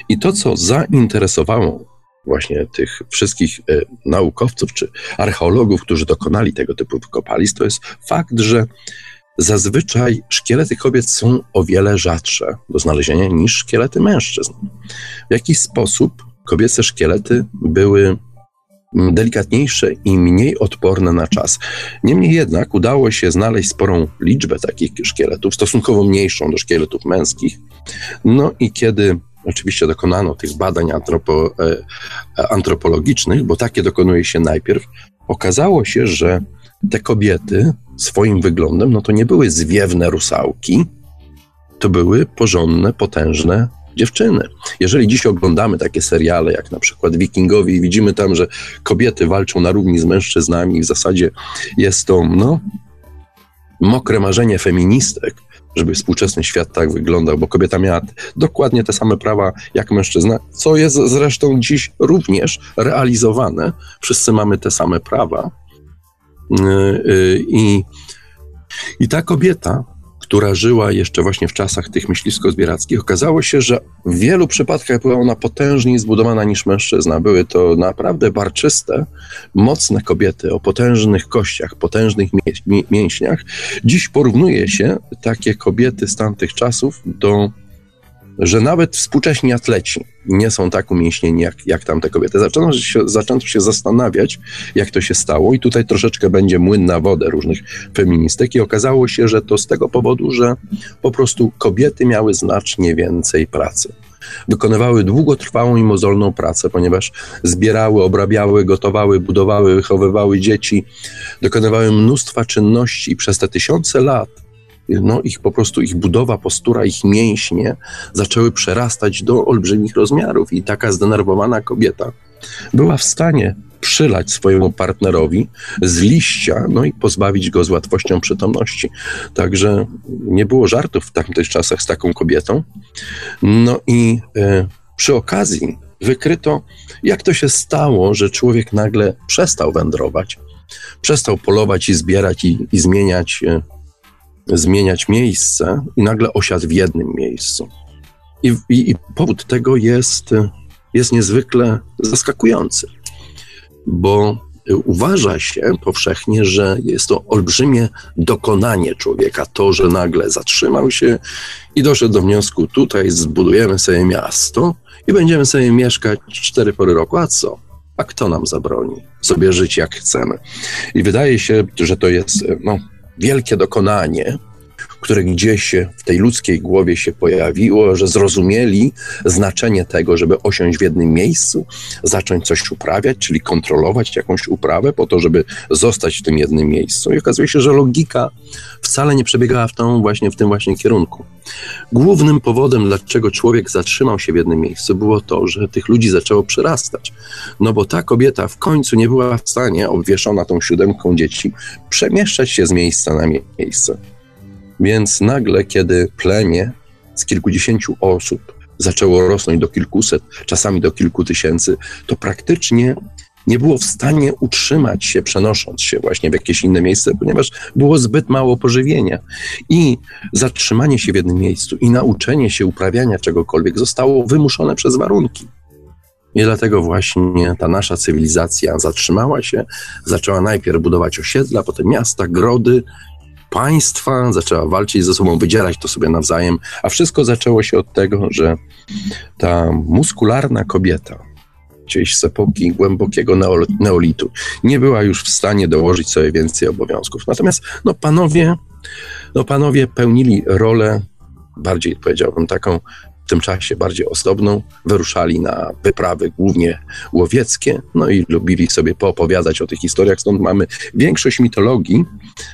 I to, co zainteresowało właśnie tych wszystkich e, naukowców czy archeologów, którzy dokonali tego typu wykopalisk, to jest fakt, że zazwyczaj szkielety kobiet są o wiele rzadsze do znalezienia niż szkielety mężczyzn. W jakiś sposób kobiece szkielety były delikatniejsze i mniej odporne na czas. Niemniej jednak udało się znaleźć sporą liczbę takich szkieletów, stosunkowo mniejszą do szkieletów męskich. No i kiedy oczywiście dokonano tych badań antropo, e, e, antropologicznych, bo takie dokonuje się najpierw, okazało się, że te kobiety swoim wyglądem, no to nie były zwiewne rusałki, to były porządne, potężne dziewczyny. Jeżeli dziś oglądamy takie seriale, jak na przykład Wikingowie, i widzimy tam, że kobiety walczą na równi z mężczyznami, w zasadzie jest to, no, mokre marzenie feministek, żeby współczesny świat tak wyglądał, bo kobieta miała dokładnie te same prawa jak mężczyzna, co jest zresztą dziś również realizowane. Wszyscy mamy te same prawa. Y, y, I, i ta kobieta która żyła jeszcze właśnie w czasach tych myśliwsko-zbierackich, okazało się, że w wielu przypadkach była ona potężniej zbudowana niż mężczyzna. Były to naprawdę barczyste, mocne kobiety o potężnych kościach, potężnych mięśniach. Dziś porównuje się takie kobiety z tamtych czasów do że nawet współcześni atleci nie są tak umięśnieni jak, jak tamte kobiety. Zaczęto się, zaczęto się zastanawiać, jak to się stało, i tutaj troszeczkę będzie młyn na wodę różnych feministek, i okazało się, że to z tego powodu, że po prostu kobiety miały znacznie więcej pracy. Wykonywały długotrwałą i mozolną pracę, ponieważ zbierały, obrabiały, gotowały, budowały, wychowywały dzieci, dokonywały mnóstwa czynności i przez te tysiące lat no, ich po prostu, ich budowa, postura, ich mięśnie zaczęły przerastać do olbrzymich rozmiarów i taka zdenerwowana kobieta była w stanie przylać swojemu partnerowi z liścia, no i pozbawić go z łatwością przytomności. Także nie było żartów w tamtych czasach z taką kobietą. No i e, przy okazji wykryto, jak to się stało, że człowiek nagle przestał wędrować, przestał polować i zbierać i, i zmieniać e, zmieniać miejsce i nagle osiadł w jednym miejscu. I, i, i powód tego jest, jest niezwykle zaskakujący, bo uważa się powszechnie, że jest to olbrzymie dokonanie człowieka, to, że nagle zatrzymał się i doszedł do wniosku, tutaj zbudujemy sobie miasto i będziemy sobie mieszkać cztery pory roku, a co? A kto nam zabroni sobie żyć jak chcemy? I wydaje się, że to jest no, wielkie dokonanie, które gdzieś w tej ludzkiej głowie się pojawiło, że zrozumieli znaczenie tego, żeby osiąść w jednym miejscu, zacząć coś uprawiać, czyli kontrolować jakąś uprawę po to, żeby zostać w tym jednym miejscu. I okazuje się, że logika wcale nie przebiegała w, tą właśnie, w tym właśnie kierunku. Głównym powodem, dlaczego człowiek zatrzymał się w jednym miejscu, było to, że tych ludzi zaczęło przyrastać. No bo ta kobieta w końcu nie była w stanie, obwieszona tą siódemką dzieci, przemieszczać się z miejsca na miejsce. Więc nagle, kiedy plemię z kilkudziesięciu osób zaczęło rosnąć do kilkuset, czasami do kilku tysięcy, to praktycznie nie było w stanie utrzymać się, przenosząc się właśnie w jakieś inne miejsce, ponieważ było zbyt mało pożywienia. I zatrzymanie się w jednym miejscu i nauczenie się uprawiania czegokolwiek zostało wymuszone przez warunki. I dlatego właśnie ta nasza cywilizacja zatrzymała się, zaczęła najpierw budować osiedla, potem miasta, grody państwa, zaczęła walczyć ze sobą, wydzierać to sobie nawzajem, a wszystko zaczęło się od tego, że ta muskularna kobieta, gdzieś z epoki głębokiego neolitu, nie była już w stanie dołożyć sobie więcej obowiązków. Natomiast no, panowie, no, panowie pełnili rolę, bardziej powiedziałbym taką w tym czasie bardziej ozdobną, wyruszali na wyprawy głównie łowieckie, no i lubili sobie poopowiadać o tych historiach, stąd mamy większość mitologii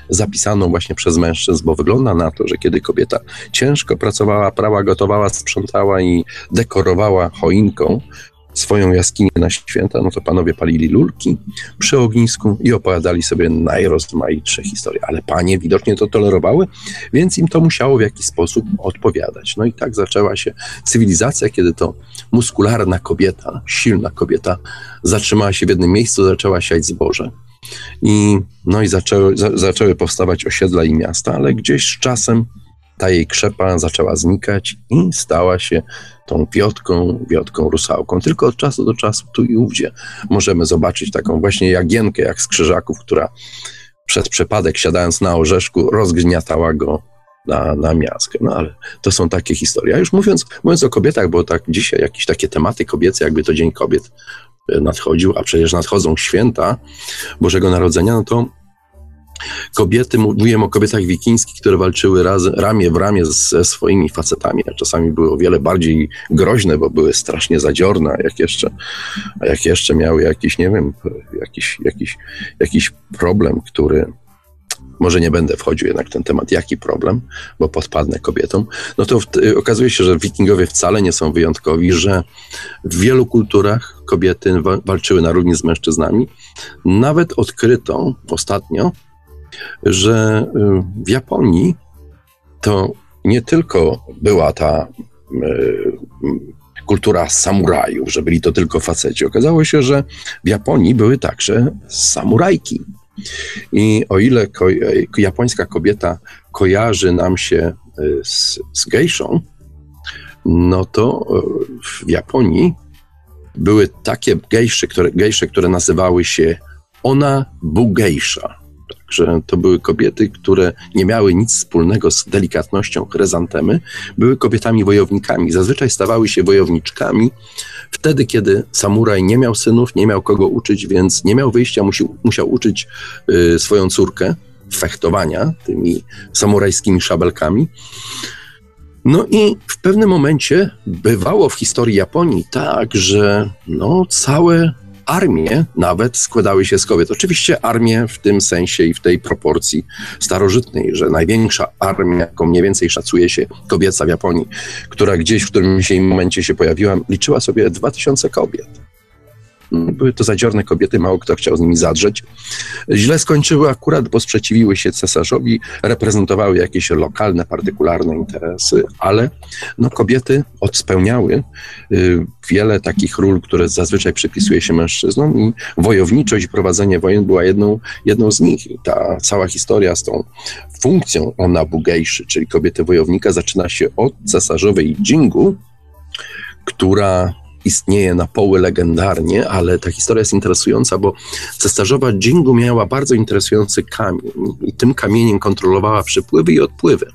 zapisaną właśnie przez mężczyzn, bo wygląda na to, że kiedy kobieta ciężko pracowała, prała, gotowała, sprzątała i dekorowała choinką, swoją jaskinię na święta, no to panowie palili lulki przy ognisku i opowiadali sobie najrozmaitsze historie. Ale panie widocznie to tolerowały, więc im to musiało w jakiś sposób odpowiadać. No i tak zaczęła się cywilizacja, kiedy to muskularna kobieta, silna kobieta zatrzymała się w jednym miejscu, zaczęła siać zboże. I, no i zaczęły, za, zaczęły powstawać osiedla i miasta, ale gdzieś z czasem ta jej krzepa zaczęła znikać i stała się tą wiotką, wiotką rusałką. Tylko od czasu do czasu tu i ówdzie możemy zobaczyć taką właśnie jagienkę, jak z krzyżaków, która przez przypadek siadając na orzeszku rozgniatała go na, na miastkę. No ale to są takie historie. A już mówiąc, mówiąc o kobietach, bo tak dzisiaj jakieś takie tematy kobiece, jakby to Dzień Kobiet nadchodził, a przecież nadchodzą święta Bożego Narodzenia, no to kobiety, mówiłem o kobietach wikińskich, które walczyły raz, ramię w ramię ze swoimi facetami, a czasami były o wiele bardziej groźne, bo były strasznie zadziorne, jak jeszcze, a jak jeszcze miały jakiś, nie wiem, jakiś, jakiś, jakiś problem, który może nie będę wchodził jednak w ten temat, jaki problem, bo podpadnę kobietom, no to w, okazuje się, że wikingowie wcale nie są wyjątkowi, że w wielu kulturach kobiety walczyły na równi z mężczyznami. Nawet odkryto ostatnio, że y, w Japonii to nie tylko była ta y, kultura samurajów, że byli to tylko faceci. Okazało się, że w Japonii były także samurajki. I o ile ko japońska kobieta kojarzy nam się y, z, z gejszą, no to w Japonii były takie gejsze, które, gejsze, które nazywały się ona bugejsza że to były kobiety, które nie miały nic wspólnego z delikatnością chryzantemy, były kobietami wojownikami. Zazwyczaj stawały się wojowniczkami wtedy, kiedy samuraj nie miał synów, nie miał kogo uczyć, więc nie miał wyjścia, musiał, musiał uczyć y, swoją córkę fechtowania tymi samurajskimi szabelkami. No i w pewnym momencie bywało w historii Japonii tak, że no, całe armie nawet składały się z kobiet. Oczywiście armie w tym sensie i w tej proporcji starożytnej, że największa armia, jaką mniej więcej szacuje się kobieca w Japonii, która gdzieś w którymś momencie się pojawiła, liczyła sobie 2000 kobiet. Były to zadziorne kobiety, mało kto chciał z nimi zadrzeć. Źle skończyły akurat, bo sprzeciwiły się cesarzowi, reprezentowały jakieś lokalne, partykularne interesy, ale no, kobiety odspełniały y, wiele takich ról, które zazwyczaj przypisuje się mężczyznom i wojowniczość prowadzenie wojen była jedną, jedną z nich. I ta cała historia z tą funkcją ona bugejszy, czyli kobiety wojownika, zaczyna się od cesarzowej Jingu, która istnieje na poły legendarnie, ale ta historia jest interesująca, bo cesarzowa Jingu miała bardzo interesujący kamień i tym kamieniem kontrolowała przypływy i odpływy.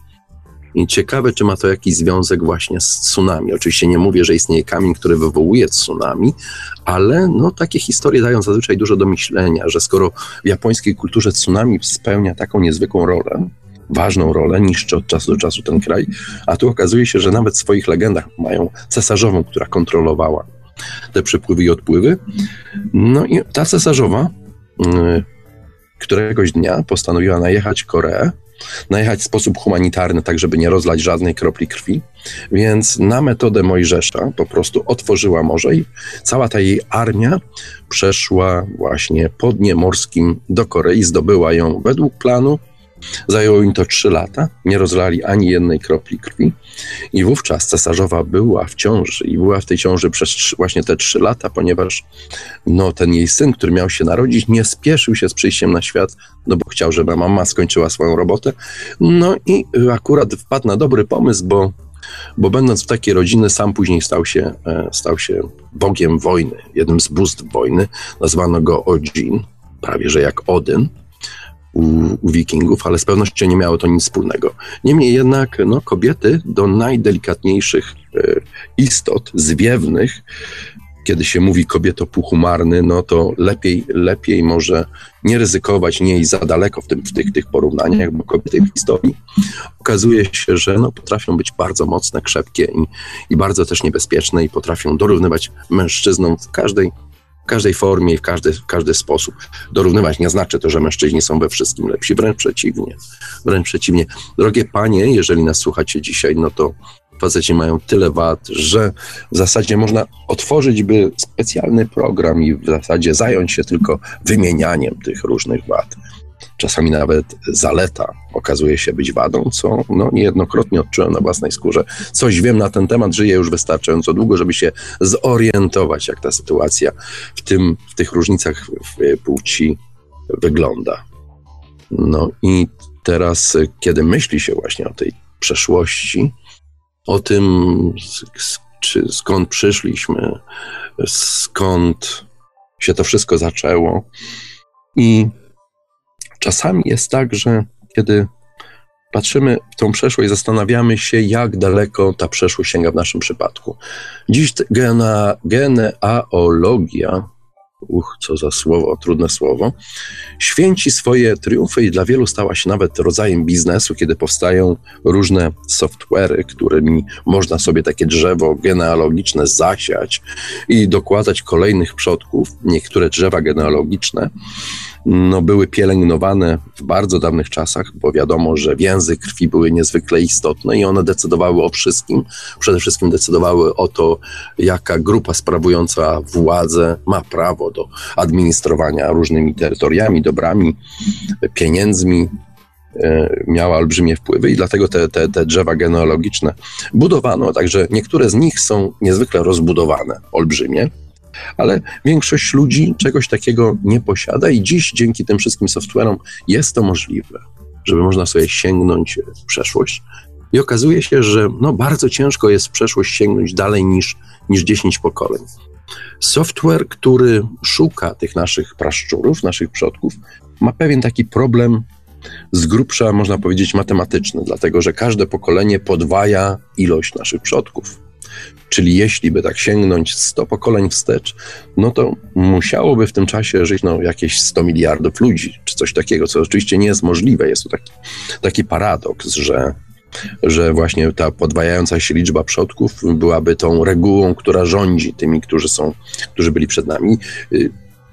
I ciekawe, czy ma to jakiś związek właśnie z tsunami. Oczywiście nie mówię, że istnieje kamień, który wywołuje tsunami, ale no, takie historie dają zazwyczaj dużo do myślenia, że skoro w japońskiej kulturze tsunami spełnia taką niezwykłą rolę, ważną rolę, niszczy od czasu do czasu ten kraj, a tu okazuje się, że nawet w swoich legendach mają cesarzową, która kontrolowała te przypływy i odpływy. No i ta cesarzowa yy, któregoś dnia postanowiła najechać Koreę, najechać w sposób humanitarny, tak żeby nie rozlać żadnej kropli krwi, więc na metodę Mojżesza po prostu otworzyła morze i cała ta jej armia przeszła właśnie po dnie morskim do Korei, zdobyła ją według planu, Zajęło im to trzy lata, nie rozlali ani jednej kropli krwi i wówczas cesarzowa była w ciąży i była w tej ciąży przez właśnie te trzy lata, ponieważ no, ten jej syn, który miał się narodzić, nie spieszył się z przyjściem na świat, no bo chciał, żeby mama skończyła swoją robotę. No i akurat wpadł na dobry pomysł, bo bo będąc w takiej rodziny, sam później stał się, e, stał się bogiem wojny, jednym z bóstw wojny. Nazwano go Odin, prawie że jak Odyn u, wikingów, ale z pewnością nie miało to nic wspólnego. Niemniej jednak no, kobiety do najdelikatniejszych e, istot zwiewnych kiedy się mówi kobieto puchumarny, no to lepiej, lepiej może nie ryzykować, nie iść za daleko w, tym, w tych, tych porównaniach, bo kobiety w historii okazuje się, że no, potrafią być bardzo mocne, krzepkie i, i bardzo też niebezpieczne i potrafią dorównywać mężczyznom w każdej każdej formie i w każdy, w każdy sposób. Dorównywać nie znaczy to, że mężczyźni są we wszystkim lepsi, wręcz przeciwnie. Wręcz przeciwnie. Drogie panie, jeżeli nas słuchacie dzisiaj, no to faceci mają tyle wad, że w zasadzie można otworzyć by specjalny program i w zasadzie zająć się tylko wymienianiem tych różnych wad. Czasami nawet zaleta okazuje się być wadą, co no, niejednokrotnie odczułem na własnej skórze. Coś wiem na ten temat, żyję już wystarczająco długo, żeby się zorientować, jak ta sytuacja w, tym, w tych różnicach w płci wygląda. No i teraz, kiedy myśli się właśnie o tej przeszłości, o tym, czy skąd przyszliśmy, skąd się to wszystko zaczęło. I czasami jest tak, że kiedy patrzymy w tą przeszłość, zastanawiamy się, jak daleko ta przeszłość sięga w naszym przypadku. Dziś genealogia uch, co za słowo, trudne słowo, święci swoje triumfy i dla wielu stała się nawet rodzajem biznesu, kiedy powstają różne software'y, którymi można sobie takie drzewo genealogiczne zasiać i dokładać kolejnych przodków. Niektóre drzewa genealogiczne no, były pielęgnowane w bardzo dawnych czasach, bo wiadomo, że więzy krwi były niezwykle istotne i one decydowały o wszystkim. Przede wszystkim decydowały o to, jaka grupa sprawująca władzę ma prawo do administrowania różnymi terytoriami, dobrami, pieniędzmi, e, miała olbrzymie wpływy i dlatego te, te, te drzewa genealogiczne budowano. Także niektóre z nich są niezwykle rozbudowane, olbrzymie ale większość ludzi czegoś takiego nie posiada i dziś dzięki tym wszystkim software'om jest to możliwe, żeby można sobie sięgnąć w przeszłość. I okazuje się, że no, bardzo ciężko jest w przeszłość sięgnąć dalej niż, niż 10 pokoleń. Software, który szuka tych naszych praszczurów, naszych przodków, ma pewien taki problem z grubsza, można powiedzieć, matematyczny, dlatego że każde pokolenie podwaja ilość naszych przodków. Czyli jeśli by tak sięgnąć 100 pokoleń wstecz, no to musiałoby w tym czasie żyć no, jakieś 100 miliardów ludzi, czy coś takiego, co oczywiście nie jest możliwe. Jest to taki, taki paradoks, że, że właśnie ta podwajająca się liczba przodków byłaby tą regułą, która rządzi tymi, którzy są, którzy byli przed nami.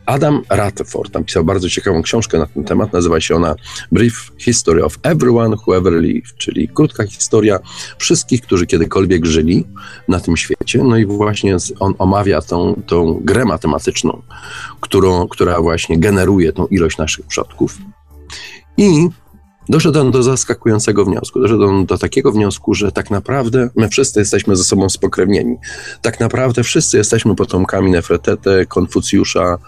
Adam Rutherford napisał bardzo ciekawą książkę na ten temat. Nazywa się ona Brief History of Everyone Who Ever Lived, czyli krótka historia wszystkich, którzy kiedykolwiek żyli na tym świecie. No i właśnie on omawia tą, tą grę matematyczną, którą, która właśnie generuje tą ilość naszych przodków. I Doszedłem do zaskakującego wniosku. Doszedłem do takiego wniosku, że tak naprawdę my wszyscy jesteśmy ze sobą spokrewnieni. Tak naprawdę wszyscy jesteśmy potomkami Nefretete, Konfucjusza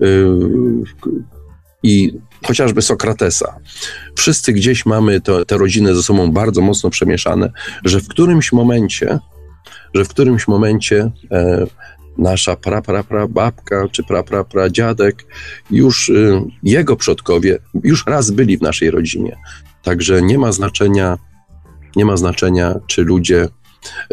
yy, i chociażby Sokratesa. Wszyscy gdzieś mamy to, te rodziny ze sobą bardzo mocno przemieszane, że w którymś momencie, że w którymś momencie e, nasza pra, pra, pra babka czy pra, pra, pra dziadek, już y, jego przodkowie już raz byli w naszej rodzinie. Także nie ma znaczenia, nie ma znaczenia, czy ludzie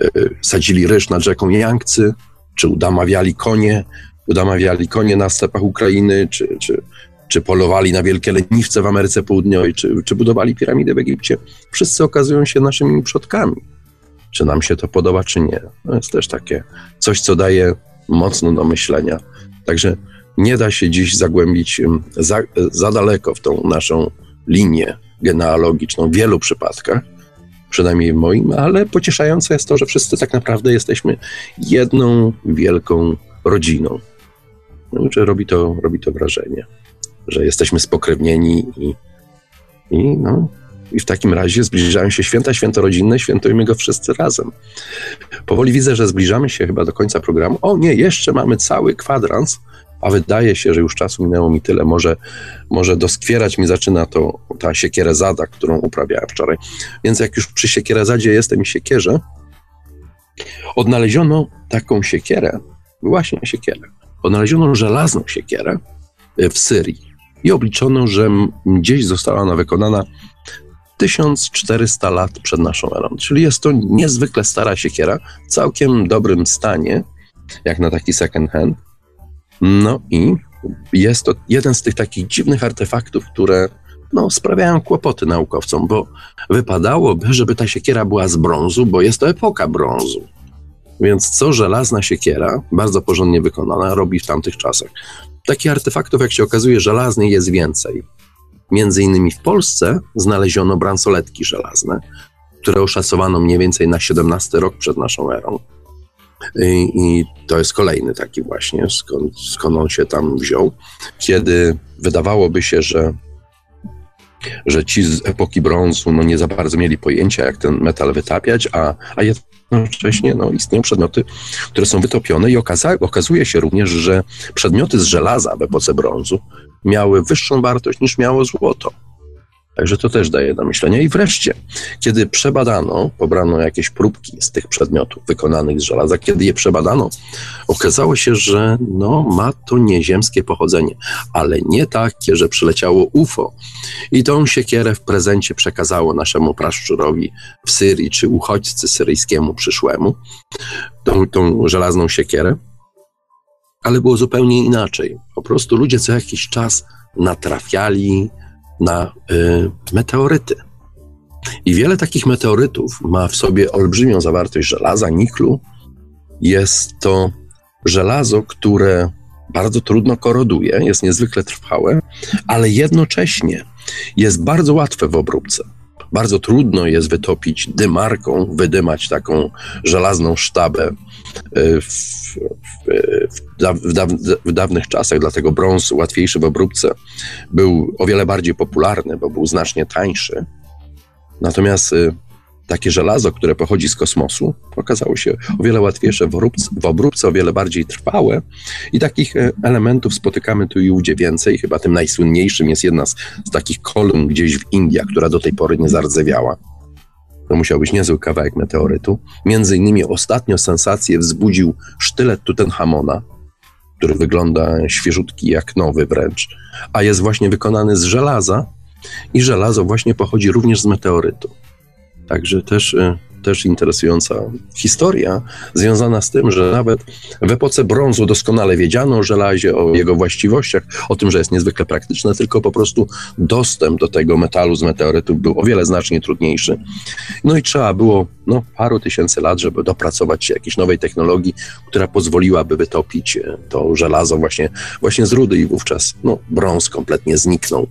y, sadzili ryż nad rzeką Jankcy, czy udamawiali konie, udamawiali konie na stepach Ukrainy, czy, czy, czy polowali na wielkie leniwce w Ameryce Południowej, czy, czy budowali piramidy w Egipcie. Wszyscy okazują się naszymi przodkami. Czy nam się to podoba, czy nie. To jest też takie coś, co daje mocno do myślenia. Także nie da się dziś zagłębić za, za daleko w tą naszą linię genealogiczną w wielu przypadkach, przynajmniej w moim, ale pocieszające jest to, że wszyscy tak naprawdę jesteśmy jedną wielką rodziną. No, że robi to, robi to wrażenie, że jesteśmy spokrewnieni i, i no, i w takim razie zbliżają się święta, święto rodzinne, świętujmy go wszyscy razem. Powoli widzę, że zbliżamy się chyba do końca programu. O nie, jeszcze mamy cały kwadrans, a wydaje się, że już czasu minęło mi tyle. Może, może doskwierać mi zaczyna to ta siekierezada, którą uprawiałem wczoraj. Więc jak już przy siekierezadzie jestem i siekierze, odnaleziono taką siekierę, właśnie siekierę, odnaleziono żelazną siekierę w Syrii i obliczono, że gdzieś została ona wykonana 1400 lat przed naszą erą. Czyli jest to niezwykle stara siekiera, w całkiem dobrym stanie jak na taki second hand. No i jest to jeden z tych takich dziwnych artefaktów, które no, sprawiają kłopoty naukowcom, bo wypadałoby, żeby ta siekiera była z brązu, bo jest to epoka brązu. Więc co żelazna siekiera, bardzo porządnie wykonana, robi w tamtych czasach? Takich artefaktów, jak się okazuje, żelaznych jest więcej. Między innymi w Polsce znaleziono bransoletki żelazne, które oszacowano mniej więcej na XVII rok przed naszą erą. I, I, to jest kolejny taki właśnie, skąd, skąd on się tam wziął, kiedy wydawałoby się, że że ci z epoki brązu no, nie za bardzo mieli pojęcia, jak ten metal wytapiać, a, a jednocześnie no, istnieją przedmioty, które są wytopione i okaza okazuje się również, że przedmioty z żelaza w epoce brązu miały wyższą wartość niż miało złoto. Także to też daje do myślenia. I wreszcie, kiedy przebadano, pobrano jakieś próbki z tych przedmiotów wykonanych z żelaza, kiedy je przebadano, okazało się, że no, ma to nieziemskie pochodzenie, ale nie takie, że przyleciało UFO. I tą siekierę w prezencie przekazało naszemu praszczurowi w Syrii, czy uchodźcy syryjskiemu przyszłemu, tą, tą żelazną siekierę. Ale było zupełnie inaczej. Po prostu ludzie co jakiś czas natrafiali na y, meteoryty. I wiele takich meteorytów ma w sobie olbrzymią zawartość żelaza, niklu. Jest to żelazo, które bardzo trudno koroduje, jest niezwykle trwałe, ale jednocześnie jest bardzo łatwe w obróbce. Bardzo trudno jest wytopić dymarką, wydymać taką żelazną sztabę y, w, w, w, w, dawnych czasach, dlatego brąz łatwiejszy w obróbce był o wiele bardziej popularny, bo był znacznie tańszy. Natomiast y, takie żelazo, które pochodzi z kosmosu, okazało się o wiele łatwiejsze w obróbce, w obróbce, o wiele bardziej trwałe i takich e, elementów spotykamy tu i ówdzie więcej. Chyba tym najsłynniejszym jest jedna z, z takich kolumn gdzieś w Indiach, która do tej pory nie zardzewiała. To musiał być niezły kawałek meteorytu. Między innymi ostatnio sensację wzbudził sztylet Tutenchamona, który wygląda świeżutki jak nowy wręcz, a jest właśnie wykonany z żelaza i żelazo właśnie pochodzi również z meteorytu. Także też, e, też interesująca historia związana z tym, że nawet w epoce brązu doskonale wiedziano o żelazie, o jego właściwościach, o tym, że jest niezwykle praktyczne, tylko po prostu dostęp do tego metalu z meteorytów był o wiele znacznie trudniejszy. No i trzeba było no, paru tysięcy lat, żeby dopracować się jakiejś nowej technologii, która pozwoliłaby wytopić e, to żelazo właśnie, właśnie z rudy i wówczas no, brąz kompletnie zniknął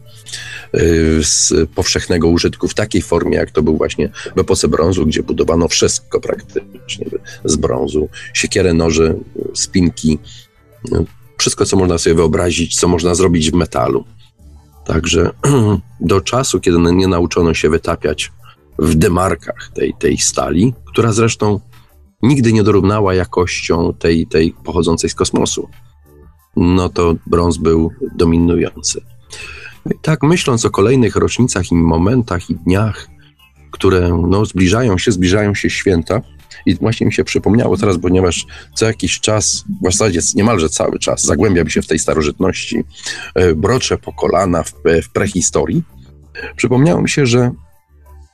e, z powszechnego użytku w takiej formie, jak to był właśnie w epoce brązu, gdzie budowano wszystko praktycznie z brązu. Siekierę, noże, spinki, no, wszystko, co można sobie wyobrazić, co można zrobić w metalu. Także <clears throat> do czasu, kiedy nie nauczono się wytapiać w demarkach tej, tej stali, która zresztą nigdy nie dorównała jakością tej, tej pochodzącej z kosmosu, no to brąz był dominujący. I tak myśląc o kolejnych rocznicach i momentach i dniach, które no, zbliżają się, zbliżają się święta, i właśnie mi się przypomniało teraz, ponieważ co jakiś czas, w zasadzie niemalże cały czas, zagłębiam się w tej starożytności, e, broczę po kolana w, w prehistorii, przypomniało mi się, że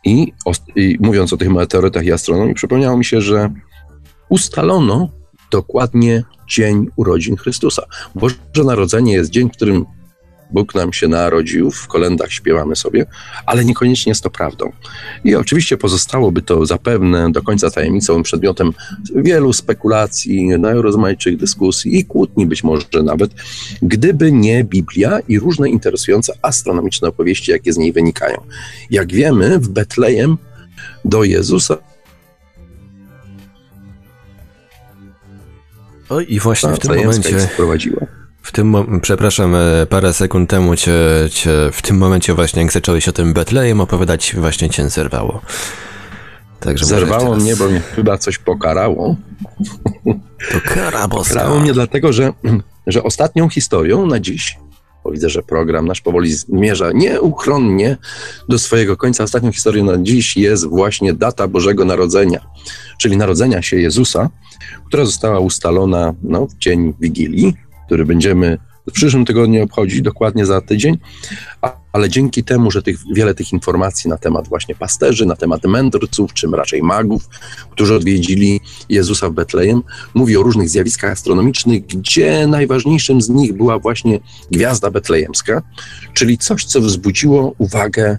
i, I, mówiąc o tych meteorytach i astronomii, przypomniało mi się, że ustalono dokładnie dzień urodzin Chrystusa. Boże Narodzenie jest dzień, w którym Bóg nam się narodził, w kolendach śpiewamy sobie, ale niekoniecznie jest to prawdą. I oczywiście pozostałoby to zapewne do końca tajemnicą przedmiotem wielu spekulacji, najrozmaitszych dyskusji i kłótni być może nawet, gdyby nie Biblia i różne interesujące astronomiczne opowieści, jakie z niej wynikają. Jak wiemy, w Betlejem do Jezusa Oj, i właśnie w tym momencie. W tym, przepraszam, e, parę sekund temu cię, cię, w tym momencie właśnie jak zacząłeś o tym Betlejem opowiadać, właśnie cię zerwało. Także Zerwało teraz... mnie, bo mnie chyba coś pokarało. To kara boska. Pokarało mnie dlatego, że, <clears throat> że ostatnią historią na dziś, bo widzę, że program nasz powoli zmierza nieuchronnie do swojego końca, ostatnią historią na dziś jest właśnie data Bożego Narodzenia, czyli narodzenia się Jezusa, która została ustalona no, w dzień Wigilii, który będziemy w przyszłym tygodniu obchodzi, dokładnie za tydzień, ale dzięki temu, że tych, wiele tych informacji na temat właśnie pasterzy, na temat mędrców, czym raczej magów, którzy odwiedzili Jezusa w Betlejem, mówi o różnych zjawiskach astronomicznych, gdzie najważniejszym z nich była właśnie gwiazda betlejemska, czyli coś, co wzbudziło uwagę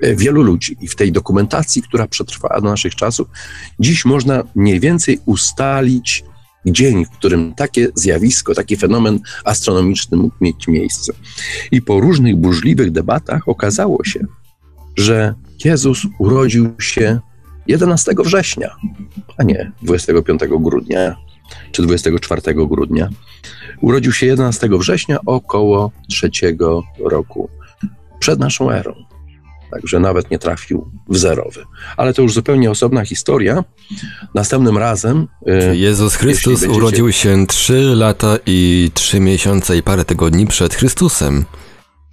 e, wielu ludzi. I w tej dokumentacji, która przetrwała do naszych czasów, dziś można mniej więcej ustalić dzień, w którym takie zjawisko, taki fenomen astronomiczny mógł mieć miejsce. I po różnych burzliwych debatach okazało się, że Jezus urodził się 11 września, a nie 25 grudnia czy 24 grudnia. Urodził się 11 września około trzeciego roku przed naszą erą. Także nawet nie trafił w zerowy. Ale to już zupełnie osobna historia. Następnym razem. Y, Jezus Chrystus będziecie... urodził się 3 lata i 3 miesiące i parę tygodni przed Chrystusem.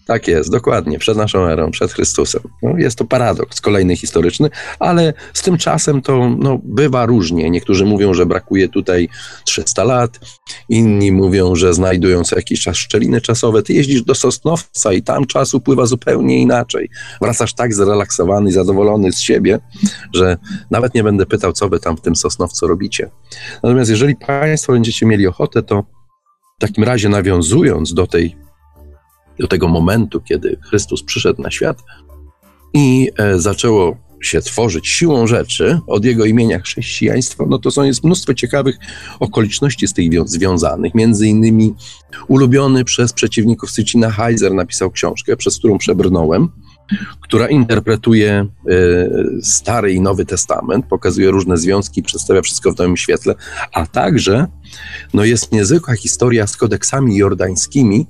Tak jest, dokładnie, przed naszą erą, przed Chrystusem. No, jest to paradoks kolejny historyczny, ale z tym czasem to no, bywa różnie. Niektórzy mówią, że brakuje tutaj 300 lat, inni mówią, że znajdują co jakiś czas szczeliny czasowe. Ty jeździsz do Sosnowca i tam czas upływa zupełnie inaczej. Wracasz tak zrelaksowany i zadowolony z siebie, że nawet nie będę pytał, co wy tam w tym Sosnowcu robicie. Natomiast jeżeli Państwo będziecie mieli ochotę, to w takim razie nawiązując do tej do tego momentu, kiedy Chrystus przyszedł na świat i e, zaczęło się tworzyć siłą rzeczy od jego imienia chrześcijaństwo, no to są, jest mnóstwo ciekawych okoliczności z tych związanych. Między innymi ulubiony przez przeciwników Sycina Heiser napisał książkę, przez którą przebrnąłem, która interpretuje y, Stary i Nowy Testament, pokazuje różne związki, przedstawia wszystko w nowym świetle, a także no jest niezwykła historia z kodeksami jordańskimi,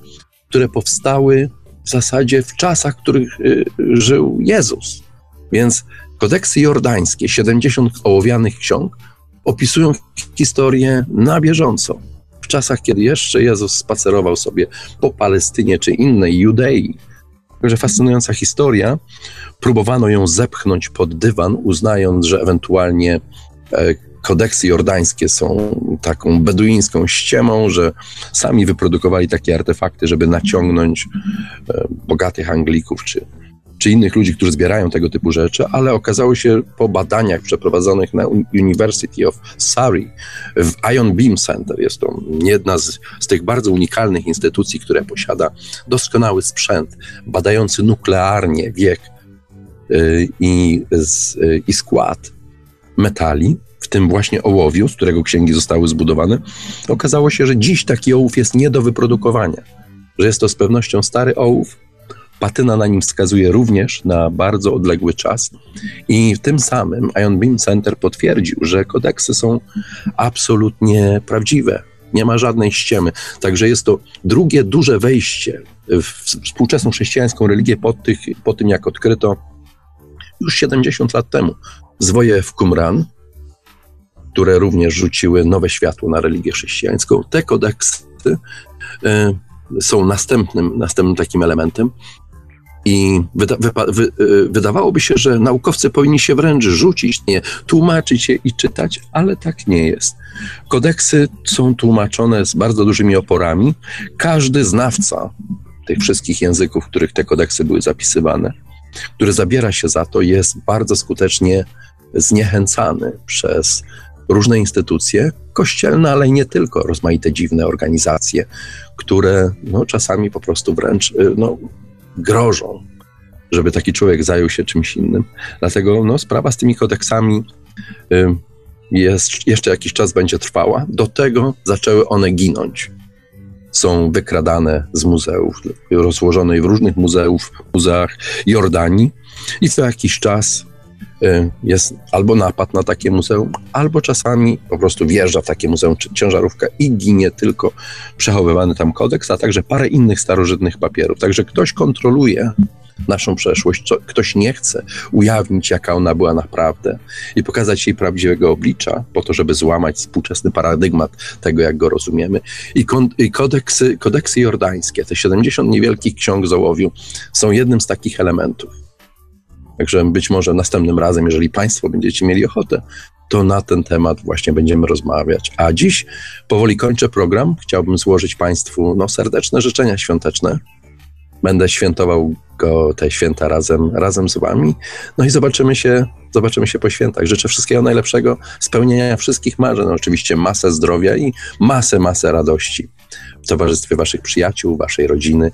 które powstały w zasadzie w czasach, w których y, żył Jezus. Więc kodeksy jordańskie, 70 ołowianych ksiąg, opisują historię na bieżąco. W czasach, kiedy jeszcze Jezus spacerował sobie po Palestynie czy innej Judei. Także fascynująca historia. Próbowano ją zepchnąć pod dywan, uznając, że ewentualnie e, kodeksy jordańskie są taką beduińską ściemą, że sami wyprodukowali takie artefakty, żeby naciągnąć e, bogatych Anglików czy, czy innych ludzi, którzy zbierają tego typu rzeczy, ale okazało się po badaniach przeprowadzonych na University of Surrey w Ion Beam Center, jest to jedna z, z tych bardzo unikalnych instytucji, która posiada doskonały sprzęt badający nuklearnie wiek yy, i, yy, i skład metali, w tym właśnie ołowiu, z którego księgi zostały zbudowane, okazało się, że dziś taki ołów jest nie do wyprodukowania. Że jest to z pewnością stary ołów, patyna na nim wskazuje również na bardzo odległy czas i tym samym Ion Beam Center potwierdził, że kodeksy są absolutnie prawdziwe. Nie ma żadnej ściemy. Także jest to drugie duże wejście w współczesną chrześcijańską religię po, tych, po tym, jak odkryto już 70 lat temu zwoje w Qumran, które również rzuciły nowe światło na religię chrześcijańską. Te kodeksy y, są następnym, następnym takim elementem. I wyda, wy, y, wydawałoby się, że naukowcy powinni się wręcz rzucić, nie tłumaczyć je i czytać, ale tak nie jest. Kodeksy są tłumaczone z bardzo dużymi oporami. Każdy znawca tych wszystkich języków, w których te kodeksy były zapisywane, który zabiera się za to, jest bardzo skutecznie zniechęcany przez różne instytucje kościelne, ale i nie tylko, rozmaite dziwne organizacje, które no, czasami po prostu wręcz y, no, grożą, żeby taki człowiek zajął się czymś innym. Dlatego no, sprawa z tymi kodeksami y, jest, jeszcze jakiś czas będzie trwała. Do tego zaczęły one ginąć. Są wykradane z muzeów, rozłożone w różnych muzeów, muzeach Jordanii i co jakiś czas jest albo napad na takie muzeum, albo czasami po prostu wjeżdża w takie muzeum ciężarówka i ginie tylko przechowywany tam kodeks, a także parę innych starożytnych papierów. Także ktoś kontroluje naszą przeszłość, co, ktoś nie chce ujawnić, jaka ona była naprawdę i pokazać jej prawdziwego oblicza, po to, żeby złamać współczesny paradygmat tego, jak go rozumiemy. I, kon, i kodeksy, kodeksy jordańskie, te 70 niewielkich ksiąg z ołowiu, są jednym z takich elementów. Także być może następnym razem, jeżeli Państwo będziecie mieli ochotę, to na ten temat właśnie będziemy rozmawiać. A dziś powoli kończę program. Chciałbym złożyć Państwu no, serdeczne życzenia świąteczne. Będę świętował go te święta razem, razem z Wami. No i zobaczymy się, zobaczymy się po świętach. Życzę wszystkiego najlepszego, spełnienia wszystkich marzeń. Oczywiście masę zdrowia i masę, masę radości w towarzystwie Waszych przyjaciół, Waszej rodziny.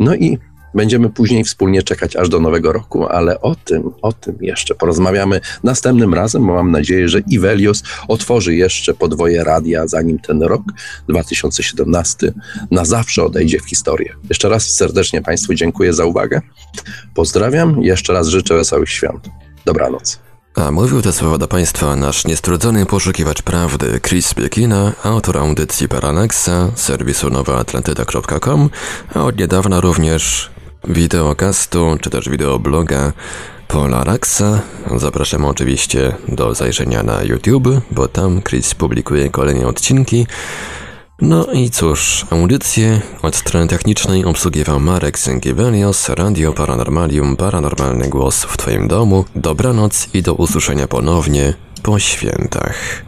No i Będziemy później wspólnie czekać aż do nowego roku, ale o tym, o tym jeszcze porozmawiamy następnym razem, bo mam nadzieję, że Ivelios otworzy jeszcze podwoje radia, zanim ten rok 2017 na zawsze odejdzie w historię. Jeszcze raz serdecznie Państwu dziękuję za uwagę. Pozdrawiam i jeszcze raz życzę wesołych świąt. Dobranoc. A mówił te słowa do Państwa nasz niestrudzony poszukiwacz prawdy Chris Piekina, autor audycji Paralaxa, serwisu nowaatlantyda.com, a od niedawna również wideokastu czy też wideobloga Polaraxa. Zapraszam oczywiście do zajrzenia na YouTube, bo tam Chris publikuje kolejne odcinki. No i cóż, audycję od strony technicznej obsługiwał Marek Sękiewelios, Radio Paranormalium, Paranormalny Głos w Twoim domu. Dobranoc i do usłyszenia ponownie po świętach.